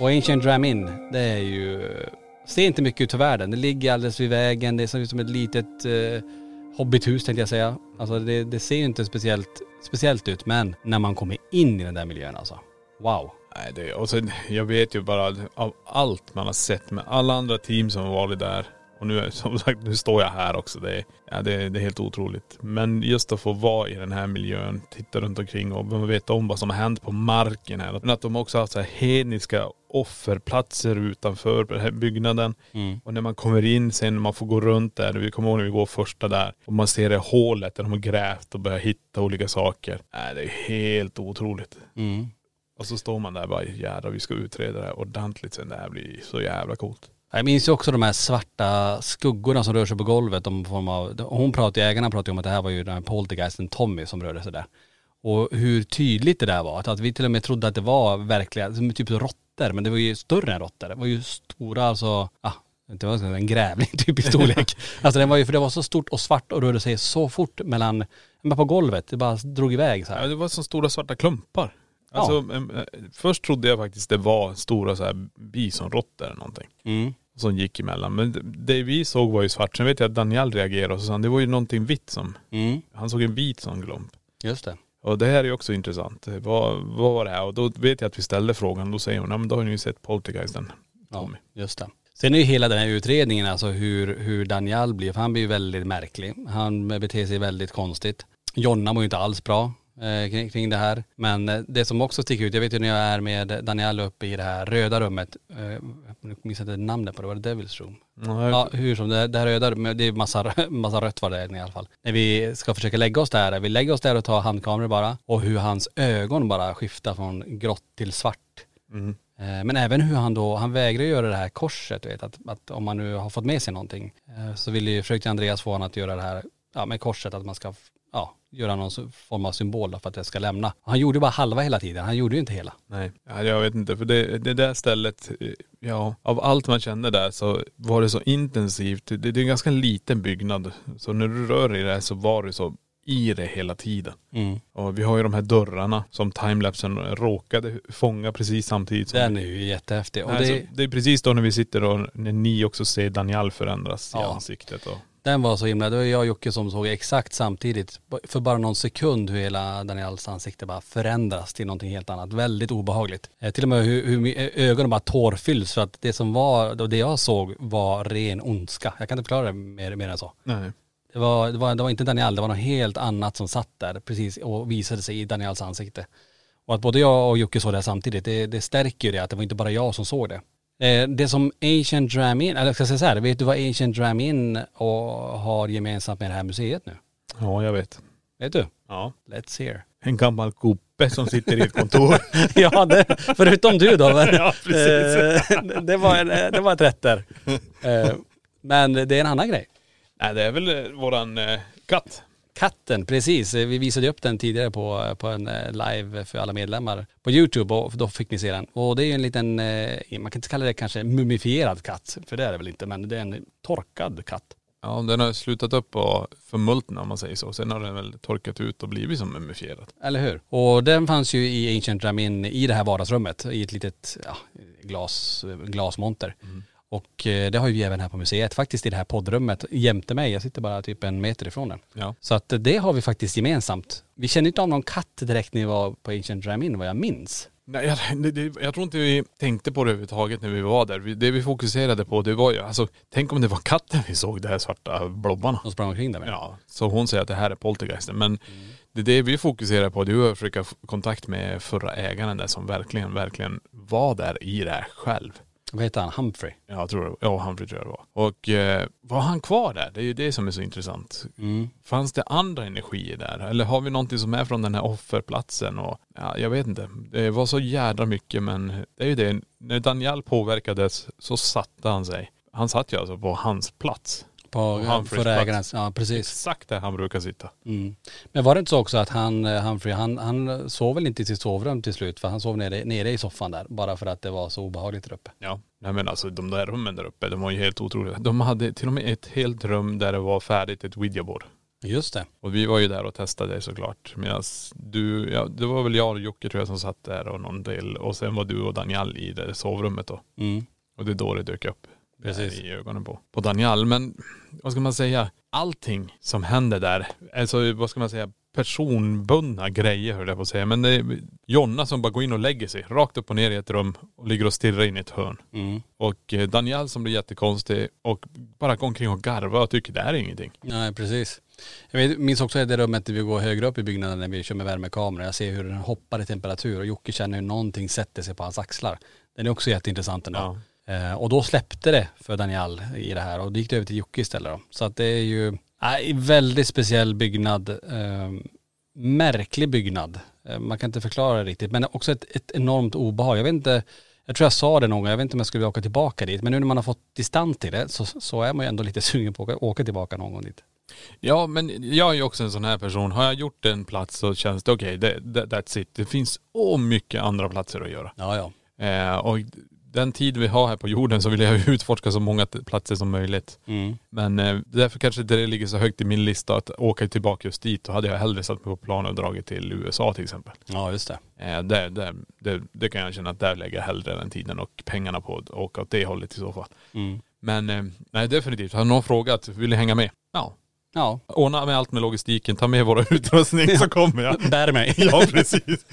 Och Ancient Ramin, det är ju, ser inte mycket ut för världen. Det ligger alldeles vid vägen, det ser ut som ett litet eh, hobbithus tänkte jag säga. Alltså det, det ser ju inte speciellt, speciellt ut men när man kommer in i den där miljön alltså. Wow. Nej, det, och sen, jag vet ju bara av allt man har sett med alla andra team som har varit där. Och nu, som sagt, nu står jag här också. Det är, ja, det, det är helt otroligt. Men just att få vara i den här miljön, titta runt omkring och man vet om vad som har hänt på marken här. Men att de också har haft så här hedniska offerplatser utanför den här byggnaden. Och när man kommer in sen, man får gå runt där. Vi kommer ihåg när vi går första där. Och man ser det hålet där de har grävt och börjat hitta olika saker. Nej, det är helt otroligt. Mm. Och så står man där och bara jädrar vi ska utreda det här ordentligt sen. Det här blir så jävla coolt. Jag minns ju också de här svarta skuggorna som rör sig på golvet. De form av, hon pratade, ägarna pratade om att det här var ju den här poltergeisten Tommy som rörde sig där. Och hur tydligt det där var. Att, vi till och med trodde att det var verkliga, typ råttor. Men det var ju större än råttor. Det var ju stora alltså, ah, det var en grävling typ i storlek. alltså den var ju, för det var så stort och svart och rörde sig så fort mellan, men på golvet. Det bara drog iväg så Ja, här. det var som stora svarta klumpar. Alltså, em, eh, först trodde jag faktiskt det var stora så här bisonråttor eller någonting. Mm. Som gick emellan. Men det- vi såg var ju svart. Sen vet jag att Daniel reagerade och så sa han, det var ju någonting vitt som, Mm. han såg en vit sån glump. Just det. Och det här är ju också intressant. Vad, vad var det här? Och då vet jag att vi ställde frågan. Då säger hon, ja men då har ni ju sett Poltergeisten. Ja, just det. Sen är ju hela den här utredningen alltså hur, hur Daniel blir, för han blir ju väldigt märklig. Han beter sig väldigt konstigt. Jonna mår ju inte alls bra kring, kring det här. Men eh, det som också sticker ut, jag vet ju när jag är med Daniel uppe i det här röda rummet, eh, jag minns inte namnet på det, var det Devil's Room? Ja, Ja, hur som, det, det här röda, men det är massa, massa rött var det i alla fall. När vi ska försöka lägga oss där, vi lägger oss där och tar handkameror bara. Och hur hans ögon bara skiftar från grått till svart. Mm. Eh, Men även hur han då, han vägrar göra det här korset, vet, att, att om man nu har fått med sig någonting. eh, Så vill ju, försökte Andreas få honom att göra det här, ja med korset, att man ska, göra någon form av symbol för att det ska lämna. Han gjorde bara halva hela tiden, han gjorde ju inte hela. Nej, ja, jag vet inte. För det, det där stället, ja, av allt man kände där så var det så intensivt. Det, det är en ganska liten byggnad. Så när du rör dig där så var det så i det hela tiden. Mm. Och vi har ju de här dörrarna som timelapsen råkade fånga precis samtidigt som Den är ju jättehäftig. Och Nej, det, så det är precis då när vi sitter och när ni också ser Daniel förändras i Ja. ansiktet. Och, Den var så himla, det var jag och Jocke som såg exakt samtidigt, för bara någon sekund hur hela Daniels ansikte bara förändras till någonting helt annat. Väldigt obehagligt. Eh, till och med hur, hur my- ögonen bara tårfylls för att det som var, och det jag såg var ren ondska. Jag kan inte förklara det mer, mer än så. nej. Det var, det, var, det var inte Daniel, det var något helt annat som satt där precis och visade sig i Daniels ansikte. Och att både jag och Jocke såg det samtidigt, det, det stärker ju det att det var inte bara jag som såg det. Eh, det som Ancient Dram In, eller ska jag säga så här, vet du vad Ancient Dram In och har gemensamt med det här museet nu? Ja, jag vet. Vet du? Ja. Let's hear. En gammal koppe som sitter i ett kontor. ja, det, förutom du då. Men, Ja, precis. eh, det, var, en- det var ett rätt där. Eh, men det är en annan grej. nej, det är väl våran katt. Katten, precis. Vi visade upp den tidigare på, på en eh, live för alla medlemmar på YouTube och då fick ni se den. Och det är ju en liten, eh, man kan inte kalla det kanske mumifierad katt, för det är det väl inte, men det är en torkad katt. Ja, den har slutat upp och förmultna om man säger så. Sen har den väl torkat ut och blivit som mumifierad. Eller hur? Och den fanns ju i Ancient Ramin i det här vardagsrummet i ett litet ja, glas, glasmonter. Och eh, det har ju vi även här på museet, faktiskt i det här poddrummet jämte mig. Jag sitter bara typ en meter ifrån den. Ja. Så att det har vi faktiskt gemensamt. Vi kände inte av någon katt direkt när vi var på Ancient Ramin vad jag minns. Nej, jag, det, jag tror inte vi tänkte på det överhuvudtaget när vi var där. Vi, det vi fokuserade på det var ju, alltså tänk om det var katten vi såg, de här svarta blobbarna. De sprang omkring där med. Ja, så hon säger att det här är poltergeisten. Men det, det vi fokuserar på det är att försöka få kontakt med förra ägaren där som verkligen, verkligen var där i det här själv. Vad heter han? Humphrey? Ja, jag tror det. Ja, Humphrey tror jag det var. Och eh, var han kvar där? Det är ju det som är så intressant. Mm. Fanns det andra energier där? Eller har vi någonting som är från den här offerplatsen? Och, ja, jag vet inte. Det var så jädra mycket men det är ju det. När Daniel påverkades så satte han sig. Han satt ju alltså på hans plats. På Humphreys plats. ja precis. Exakt där han brukar sitta. Mm. Men var det inte så också att han, eh, Humphrey, han, han sov väl inte i sitt sovrum till slut för han sov nere, nere i soffan där bara för att det var så obehagligt där uppe. Ja. Nej men alltså de där rummen där uppe, de var ju helt otroliga. De hade till och med ett helt rum där det var färdigt ett Ouija-board. Just det. Och vi var ju där och testade såklart. Medan du, ja det var väl jag och Jocke tror jag som satt där och någon del. Och sen var du och Daniel i det sovrummet då. Mm. Och det är då det dök upp. Precis. Där I ögonen på, på Daniel. Men vad ska man säga? Allting som händer där, alltså vad ska man säga? Personbundna grejer höll jag på att säga. Men det är Jonna som bara går in och lägger sig rakt upp och ner i ett rum och ligger och stirrar in i ett hörn. Mm. Och eh, Daniel som blir jättekonstig och bara går omkring och garvar och tycker det här är ingenting. Nej precis. Jag minns också det rummet där vi går högre upp i byggnaden när vi kör med värmekamera. Jag ser hur den hoppar i temperatur och Jocke känner hur någonting sätter sig på hans axlar. Den är också jätteintressant ändå. Eh, och då släppte det för Daniel i det här och då gick det över till Jocke istället då. Så att det är ju, nej, väldigt speciell byggnad. Eh, märklig byggnad. Eh, man kan inte förklara det riktigt men också ett, ett enormt obehag. Jag vet inte, jag tror jag sa det någon gång, jag vet inte om jag skulle åka tillbaka dit. Men nu när man har fått distans till det så, så är man ju ändå lite sugen på att åka, åka tillbaka någon gång dit. Ja men jag är ju också en sån här person. Har jag gjort en plats så känns det okej, det det- that's it. Det finns så mycket andra platser att göra. Ja ja. Eh, och den tid vi har här på jorden så vill jag utforska så många platser som möjligt. Mm. Men eh, därför kanske det ligger så högt i min lista att åka tillbaka just dit. Då hade jag hellre satt mig på plan och dragit till USA till exempel. Ja just det. Eh, där, där, det, det kan jag känna att där lägger jag hellre den tiden och pengarna på att åka åt det hållet i så fall. Mm. Men eh, nej definitivt. Har någon frågat, vill ni hänga med? Ja. Ja. Ordna med allt med logistiken, ta med våra utrustning så kommer jag. Bär mig. Ja precis.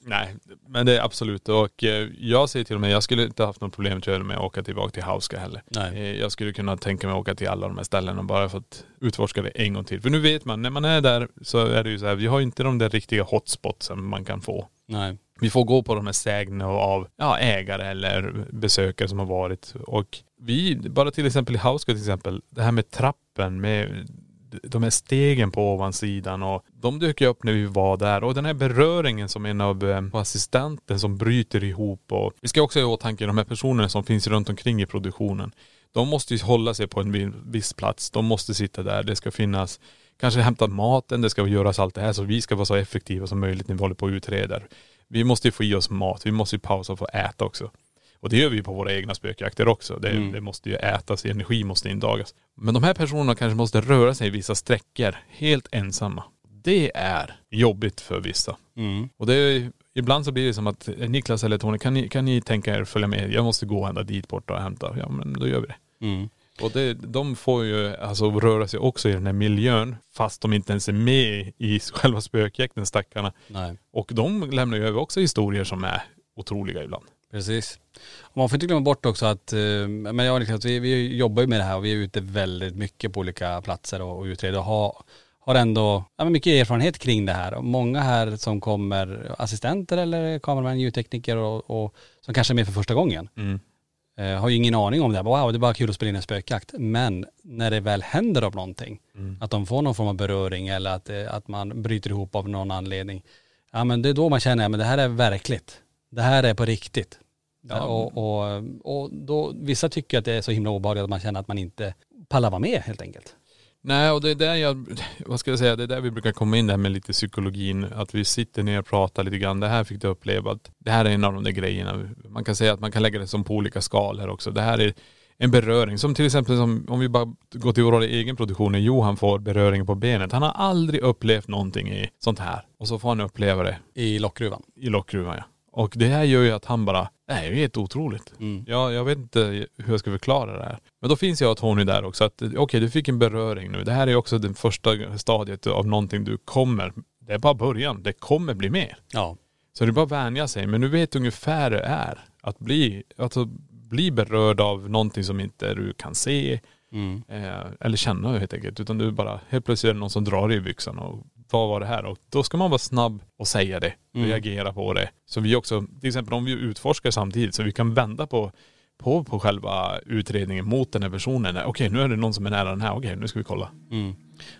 Nej, men det är absolut och eh, jag säger till och med, jag skulle inte haft något problem tror jag, med att åka tillbaka till Hauska heller. Nej. Eh, Jag skulle kunna tänka mig att åka till alla de här ställena bara för att utforska det en gång till. För nu vet man, när man är där så är det ju så här, vi har ju inte de där riktiga hotspotsen man kan få. Nej. Vi får gå på de här sägnen av ja, ägare eller besökare som har varit. Och vi, bara till exempel i Hauska till exempel, det här med trappen med de här stegen på ovansidan och de dök ju upp när vi var där och den här beröringen som en av eh, assistenten som bryter ihop och vi ska också ha i åtanke de här personerna som finns runt omkring i produktionen. De måste ju hålla sig på en viss plats. De måste sitta där. Det ska finnas, kanske hämta maten, det ska göras allt det här så vi ska vara så effektiva som möjligt när vi håller på och utreder. Vi måste ju få i oss mat. Vi måste ju pausa och få äta också. Och det gör vi på våra egna spökjakter också. Det, det måste ju ätas, energi måste indagas. Men de här personerna kanske måste röra sig i vissa sträckor helt ensamma. Det är jobbigt för vissa. Mm. Och det är, ibland så blir det som att Niklas eller Tony, kan ni, kan ni tänka er följa med? Jag måste gå ända dit bort och hämta. Ja men då gör vi det. Mm. Och det, de får ju alltså röra sig också i den här miljön fast de inte ens är med i själva spökjakten stackarna. Nej. Och de lämnar ju över också historier som är otroliga ibland. Precis. Och man får inte glömma bort också att, eh, men jag och Niklas, vi, vi jobbar ju med det här och vi är ute väldigt mycket på olika platser och, och utreder och har, har ändå ja, men mycket erfarenhet kring det här. Och många här som kommer, assistenter eller kameramän, ljudtekniker och, och som kanske är med för första gången. Mm. Eh, har ju ingen aning om det. Wow, det är bara kul att spela in en spökjakt. Men när det väl händer av någonting, att de får någon form av beröring eller att, eh, att man bryter ihop av någon anledning. Ja men det är då man känner, ja, men det här är verkligt. Det här är på riktigt. Ja. Och, och, och då, vissa tycker att det är så himla obehagligt att man känner att man inte pallar vara med helt enkelt. Nej och det är där jag, vad ska jag säga, det är där vi brukar komma in det här med lite psykologin. Att vi sitter ner och pratar lite grann. Det här fick du uppleva. Att det här är en av de där grejerna. Man kan säga att man kan lägga det som på olika skalor också. Det här är en beröring. Som till exempel som, om vi bara går till vår egen produktion. När Johan får beröring på benet. Han har aldrig upplevt någonting i sånt här. Och så får han uppleva det I lockgruvan. i lockgruvan ja. Och det här gör ju att han bara, det här är ju helt otroligt. Mm. Ja, jag vet inte hur jag ska förklara det här. Men då finns jag och Tony där också. att Okej, du fick en beröring nu. Det här är också det första stadiet av någonting du kommer. Det är bara början. Det kommer bli mer. Ja. Så det är bara att vänja sig. Men du vet ungefär det är. Att bli, alltså, bli berörd av någonting som inte du kan se. Mm. Eh, eller känna helt enkelt. Utan du bara, helt plötsligt är det någon som drar i byxan och vad var det här? Och då ska man vara snabb och säga det. Mm. Reagera på det. Så vi också, till exempel om vi utforskar samtidigt så vi kan vända på på, på själva utredningen mot den här personen. Okej nu är det någon som är nära den här, okej nu ska vi kolla. Mm.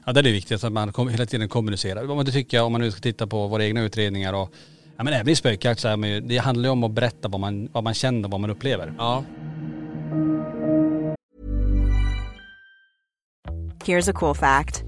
Ja det är det viktigaste att man kom, hela tiden kommunicerar. Men det tycker om man nu ska titta på våra egna utredningar och ja men även i spökjakt så är man ju, det handlar ju om att berätta vad man, vad man känner, vad man upplever. Ja. Here's a cool fact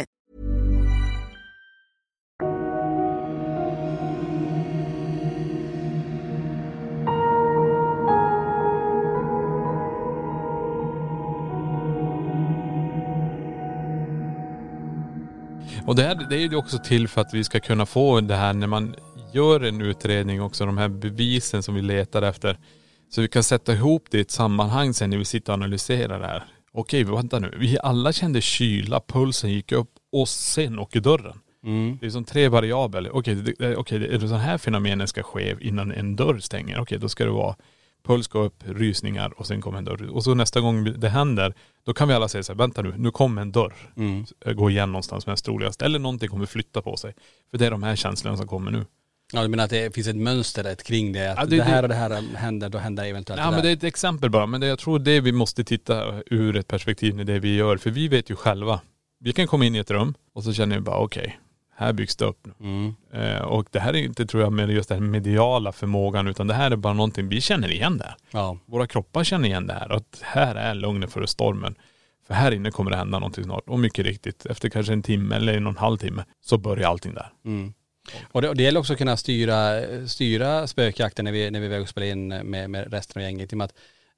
Och det, här, det är ju också till för att vi ska kunna få det här när man gör en utredning också, de här bevisen som vi letar efter. Så vi kan sätta ihop det i ett sammanhang sen när vi sitter och analyserar det här. Okej, vänta nu. Vi alla kände kyla, pulsen gick upp och sen åker dörren. Mm. Det är som tre variabler. Okej, det, okej, är det så här fenomenen ska ske innan en dörr stänger? Okej, då ska det vara puls gå upp, rysningar och sen kommer en dörr. Och så nästa gång det händer, då kan vi alla säga så här, vänta nu, nu kommer en dörr. Mm. Gå igen någonstans mest troligast. Eller någonting kommer flytta på sig. För det är de här känslorna som kommer nu. Ja du menar att det finns ett mönster ett kring det? Att Ja, det, det- här och det här händer, då händer eventuellt Ja det men där. det är ett exempel bara. Men det, jag tror det vi måste titta ur ett perspektiv med det vi gör. För vi vet ju själva. Vi kan komma in i ett rum och så känner vi bara okej, här byggs det upp nu. Mm. Eh, och det här är inte tror jag med just den mediala förmågan utan det här är bara någonting vi känner igen det här. Ja. Våra kroppar känner igen det här. Att här är lugnet före stormen. För här inne kommer det hända någonting snart. Och mycket riktigt, efter kanske en timme eller en och en halv timme så börjar allting där. Mm. Och det, och det gäller också att kunna styra, styra spökjakten när vi, när vi är iväg och spelar in med, med resten av gänget. I och med att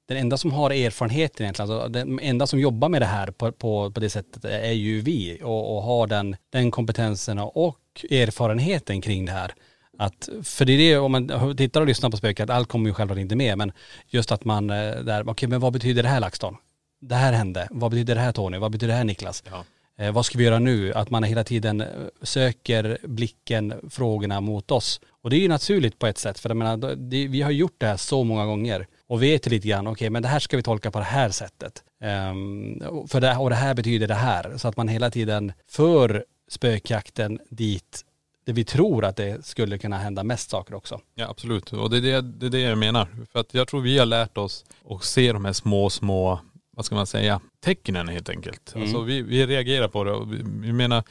den enda som har erfarenheten egentligen, alltså den enda som jobbar med det här på, på, på det sättet är ju vi och, och har den, den kompetensen och erfarenheten kring det här. Att, för det är det, om man tittar och lyssnar på spöket, allt kommer ju självklart inte med, men just att man eh, där, okej men vad betyder det här LaxTon? Det här hände, vad betyder det här Tony? Vad betyder det här Niklas? Ja. Eh, vad ska vi göra nu? Att man hela tiden eh, söker blicken, frågorna mot oss. Och det är ju naturligt på ett sätt, för jag menar, det, vi har gjort det här så många gånger och vet lite grann, okej men det här ska vi tolka på det här sättet. Och för det, och det här betyder det här. Så att man hela tiden för spökjakten dit det vi tror att det skulle kunna hända mest saker också. Ja absolut. Och det är det, det är det jag menar. För att jag tror vi har lärt oss att se de här små, små, vad ska man säga, tecknen helt enkelt. Mm. Alltså vi, vi reagerar på det. Vi, vi menar,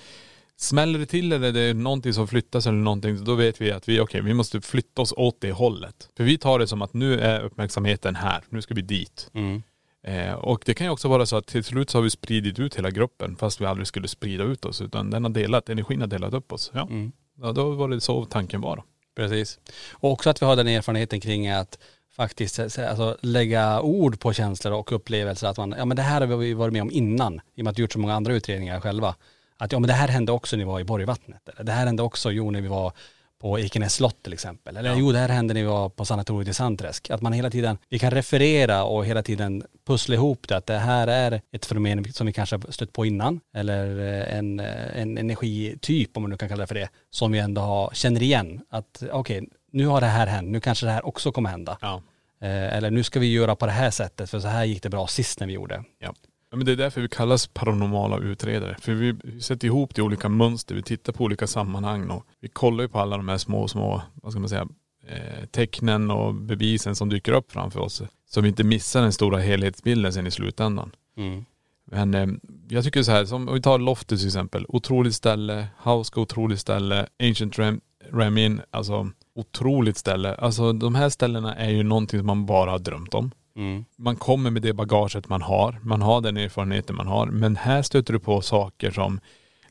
smäller det till eller det är någonting som flyttas eller någonting, då vet vi att vi, okej, vi måste flytta oss åt det hållet. För vi tar det som att nu är uppmärksamheten här, nu ska vi dit. Mm. Eh, och det kan ju också vara så att till slut så har vi spridit ut hela gruppen fast vi aldrig skulle sprida ut oss utan den har delat, energin har delat upp oss. Ja, Mm. ja då var det så tanken var. Precis. Och också att vi har den erfarenheten kring att faktiskt eh, alltså, lägga ord på känslor och upplevelser. Att man, ja men det här har vi varit med om innan, i och med att vi gjort så många andra utredningar själva. Att ja men det här hände också när vi var i Borgvattnet. Eller det här hände också jo när vi var på Ekenäs slott till exempel. Eller jo det här hände när vi var på sanatoriet i Sandträsk. Att man hela tiden, vi kan referera och hela tiden pussla ihop det. Att det här är ett fenomen som vi kanske har stött på innan. Eller eh, en, eh, en energityp om man nu kan kalla det för det. Som vi ändå har, känner igen. Att okej, nu har det här hänt. Nu kanske det här också kommer hända. Ja. Eh, eller nu ska vi göra på det här sättet för så här gick det bra sist när vi gjorde. Ja. Ja men det är därför vi kallas paranormala utredare. För vi, sätter ihop det i olika mönster, vi tittar på olika sammanhang och vi kollar ju på alla de här små, små, vad ska man säga, eh, tecknen och bevisen som dyker upp framför oss. Så vi inte missar den stora helhetsbilden sen i slutändan. Mm. Men eh, jag tycker så här, som om vi tar Loftus till exempel. Otroligt ställe, Hauska otroligt ställe, Ancient Ram, Ramin, alltså otroligt ställe. Alltså de här ställena är ju någonting som man bara har drömt om. Mm. Man kommer med det bagaget man har, man har den erfarenheten man har. Men här stöter du på saker som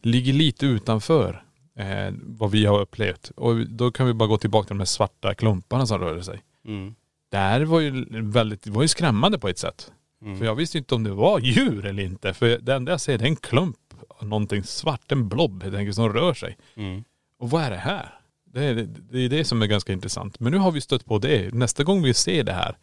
ligger lite utanför eh, vad vi har upplevt. Och då kan vi bara gå tillbaka till de här svarta klumparna som rörde sig. Mm. Det här var ju väldigt, det var ju skrämmande på ett sätt. Mm. För jag visste inte om det var djur eller inte. För det enda jag ser det är en klump, någonting svart, en blob helt enkelt som rör sig. Mm. Och vad är det här? Det är det, är det som är ganska intressant. Men nu har vi stött på det. Nästa gång vi ser det här,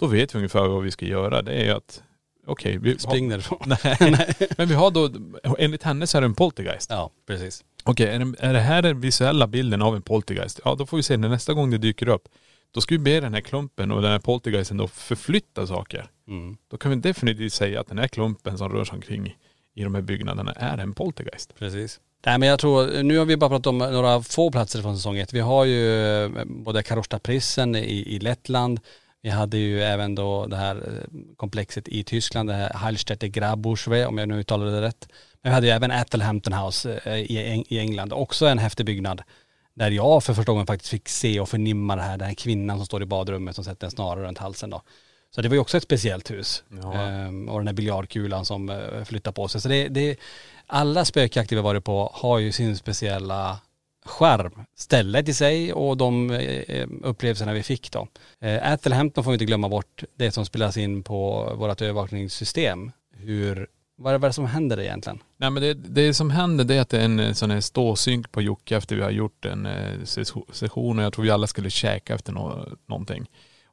då vet vi ungefär vad vi ska göra. Det är att, okej, vi Spring därifrån. Nej, men vi har då, enligt henne så är det en poltergeist. Ja, precis. Okej, är, det, är det här den visuella bilden av en poltergeist? Ja, då får vi se när nästa gång det dyker upp. Då ska vi be den här klumpen och den här poltergeisten då förflytta saker. Mm. Då kan vi definitivt säga att den här klumpen som rör sig omkring i de här byggnaderna är en poltergeist. Precis. Nej men jag tror, nu har vi bara pratat om några få platser från säsong ett. Vi har ju eh, både Karostad-prissen i, i Lettland. Vi hade ju även då det här eh, komplexet i Tyskland, det här Heilstätte Grabuschwe, om jag nu uttalade det rätt. Men vi hade ju även Athelhampton House eh, i, Eng- i England, också en häftig byggnad. Där jag för första gången faktiskt fick se och förnimma det här, den här kvinnan som står i badrummet som sätter en snara runt halsen då. Så det var ju också ett speciellt hus. Ehm, och den här biljardkulan som eh, flyttar på sig. Så det, det, alla spökjakter vi varit på har ju sin speciella skärm. Stället i sig och de eh, upplevelserna vi fick då. Eh, Athelhampton får vi inte glömma bort det som spelas in på vårt övervakningssystem. Hur Vad är det som händer egentligen? Nej men det, det som händer det är att det är en eh, sån här ståsynk på Jocke efter vi har gjort en session och jag tror vi alla skulle käka efter nå, någonting.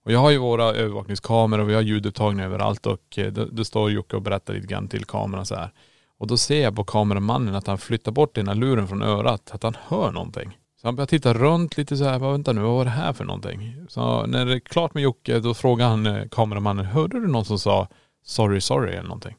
Och jag har ju våra övervakningskameror och vi har ljudupptagningar överallt och då, då står Jocke och berättar lite grann till kameran så här. Och då ser jag på kameramannen att han flyttar bort den här luren från örat, att han hör någonting. Så han börjar titta runt lite så här, bara, vänta nu, vad var det här för någonting? Så när det är klart med Jocke, då frågar han eh, kameramannen, hörde du någon som sa sorry, sorry eller någonting?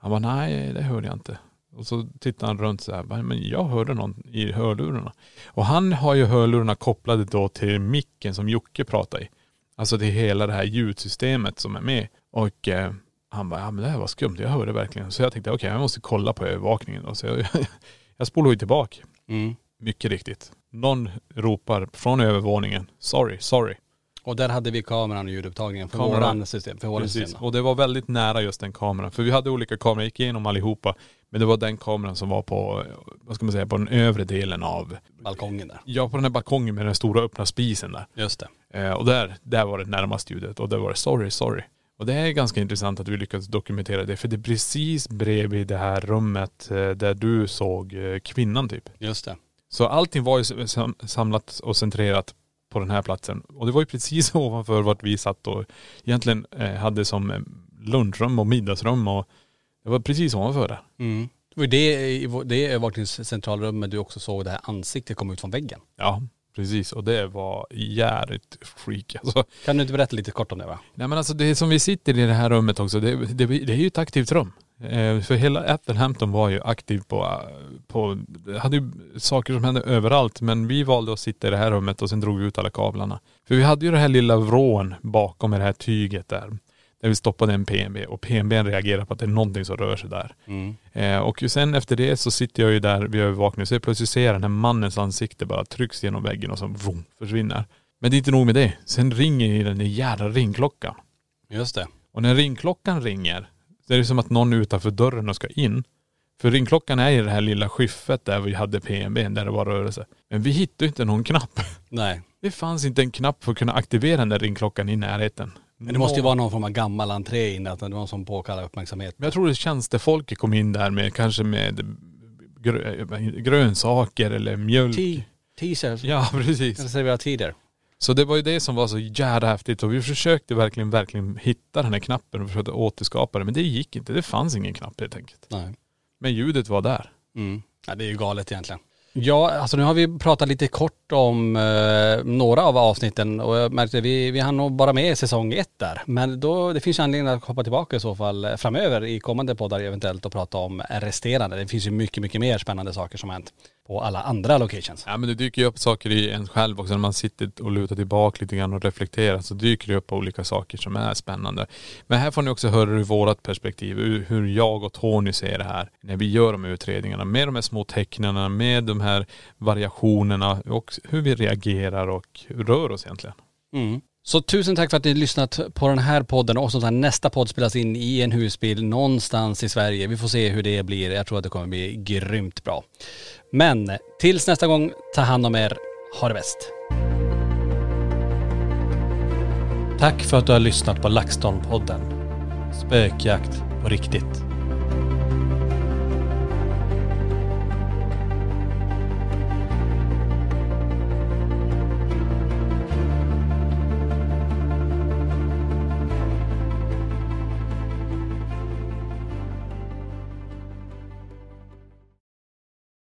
Han bara, nej det hörde jag inte. Och så tittar han runt så här, men jag hörde någon i hörlurarna. Och han har ju hörlurarna kopplade då till micken som Jocke pratar i. Alltså till hela det här ljudsystemet som är med. Och eh, han bara, ja men det här var skumt, jag hörde verkligen. Så jag tänkte, okej jag måste kolla på övervakningen. Så jag, jag spolade ju tillbaka. Mm. Mycket riktigt. Någon ropar från övervåningen, sorry, sorry. Och där hade vi kameran och ljudupptagningen för Kameran. våran system, för våran Precis. system. Och det var väldigt nära just den kameran. För vi hade olika kameror, jag gick igenom allihopa. Men det var den kameran som var på, vad ska man säga, på den övre delen av, Balkongen där. ja på den här balkongen med den stora öppna spisen där. Just det. Eh, och där, där var det närmast ljudet och där var det sorry, sorry. Och det är ganska intressant att vi lyckats dokumentera det. För det är precis bredvid det här rummet eh, där du såg eh, kvinnan typ. Just det. Så allting var ju sam- samlat och centrerat på den här platsen. Och det var ju precis ovanför vart vi satt och egentligen eh, hade som lunchrum och middagsrum och det var precis ovanför där. Mm. Det var ju det övervakningscentralrummet du också såg det här ansiktet komma ut från väggen. Ja, precis. Och det var jävligt freak alltså. Kan du inte berätta lite kort om det va? Nej men alltså det som vi sitter i det här rummet också, det, det, det är ju ett aktivt rum. Eh, för hela Atherhampton var ju aktiv på, på, det hade ju saker som hände överallt men vi valde att sitta i det här rummet och sen drog vi ut alla kablarna. För vi hade ju det här lilla vrån bakom det här tyget där. Där vi stoppade en PNB och PNB reagerar på att det är någonting som rör sig där. Mm. Eh, och sen efter det så sitter jag ju där vid övervakningen så jag plötsligt ser jag den här mannens ansikte bara trycks genom väggen och så vroom, försvinner. Men det är inte nog med det. Sen ringer ju den där jävla ringklockan. Just det. Och när ringklockan ringer, så är det som att någon är utanför dörren och ska in. För ringklockan är i det här lilla skyffet där vi hade PNB, där det var rörelse. Men vi hittade inte någon knapp. Nej. Det fanns inte en knapp för att kunna aktivera den där ringklockan i närheten. Men det måste ju vara någon form av gammal entré in, att det var någon som påkallar uppmärksamhet. Men jag tror det tjänstefolket kom in där med kanske med grö, grönsaker eller mjölk. Tea, teasers. Ja precis. Eller servera tider. Så det var ju det som var så jävla häftigt och vi försökte verkligen, verkligen hitta den här knappen och försökte återskapa den. Men det gick inte. Det fanns ingen knapp helt enkelt. Nej. Men ljudet var där. Mm. Ja, det är ju galet egentligen. Ja, alltså nu har vi pratat lite kort om eh, några av avsnitten och jag märkte vi, vi hann nog bara med säsong ett där. Men då, det finns ju anledning att hoppa tillbaka i så fall eh, framöver i kommande poddar eventuellt och prata om resterande. Det finns ju mycket, mycket mer spännande saker som har hänt på alla andra locations. Ja men det dyker ju upp saker i en själv också när man sitter och lutar tillbaka lite grann och reflekterar så dyker det upp olika saker som är spännande. Men här får ni också höra ur vårat perspektiv, ur hur jag och Tony ser det här när vi gör de här utredningarna med de här små tecknen, med de här variationerna och hur vi reagerar och rör oss egentligen. Mm. Så tusen tack för att ni har lyssnat på den här podden och som sagt nästa podd spelas in i en husbil någonstans i Sverige. Vi får se hur det blir. Jag tror att det kommer bli grymt bra. Men tills nästa gång, ta hand om er. Ha det bäst. Tack för att du har lyssnat på LaxTon-podden. Spökjakt på riktigt.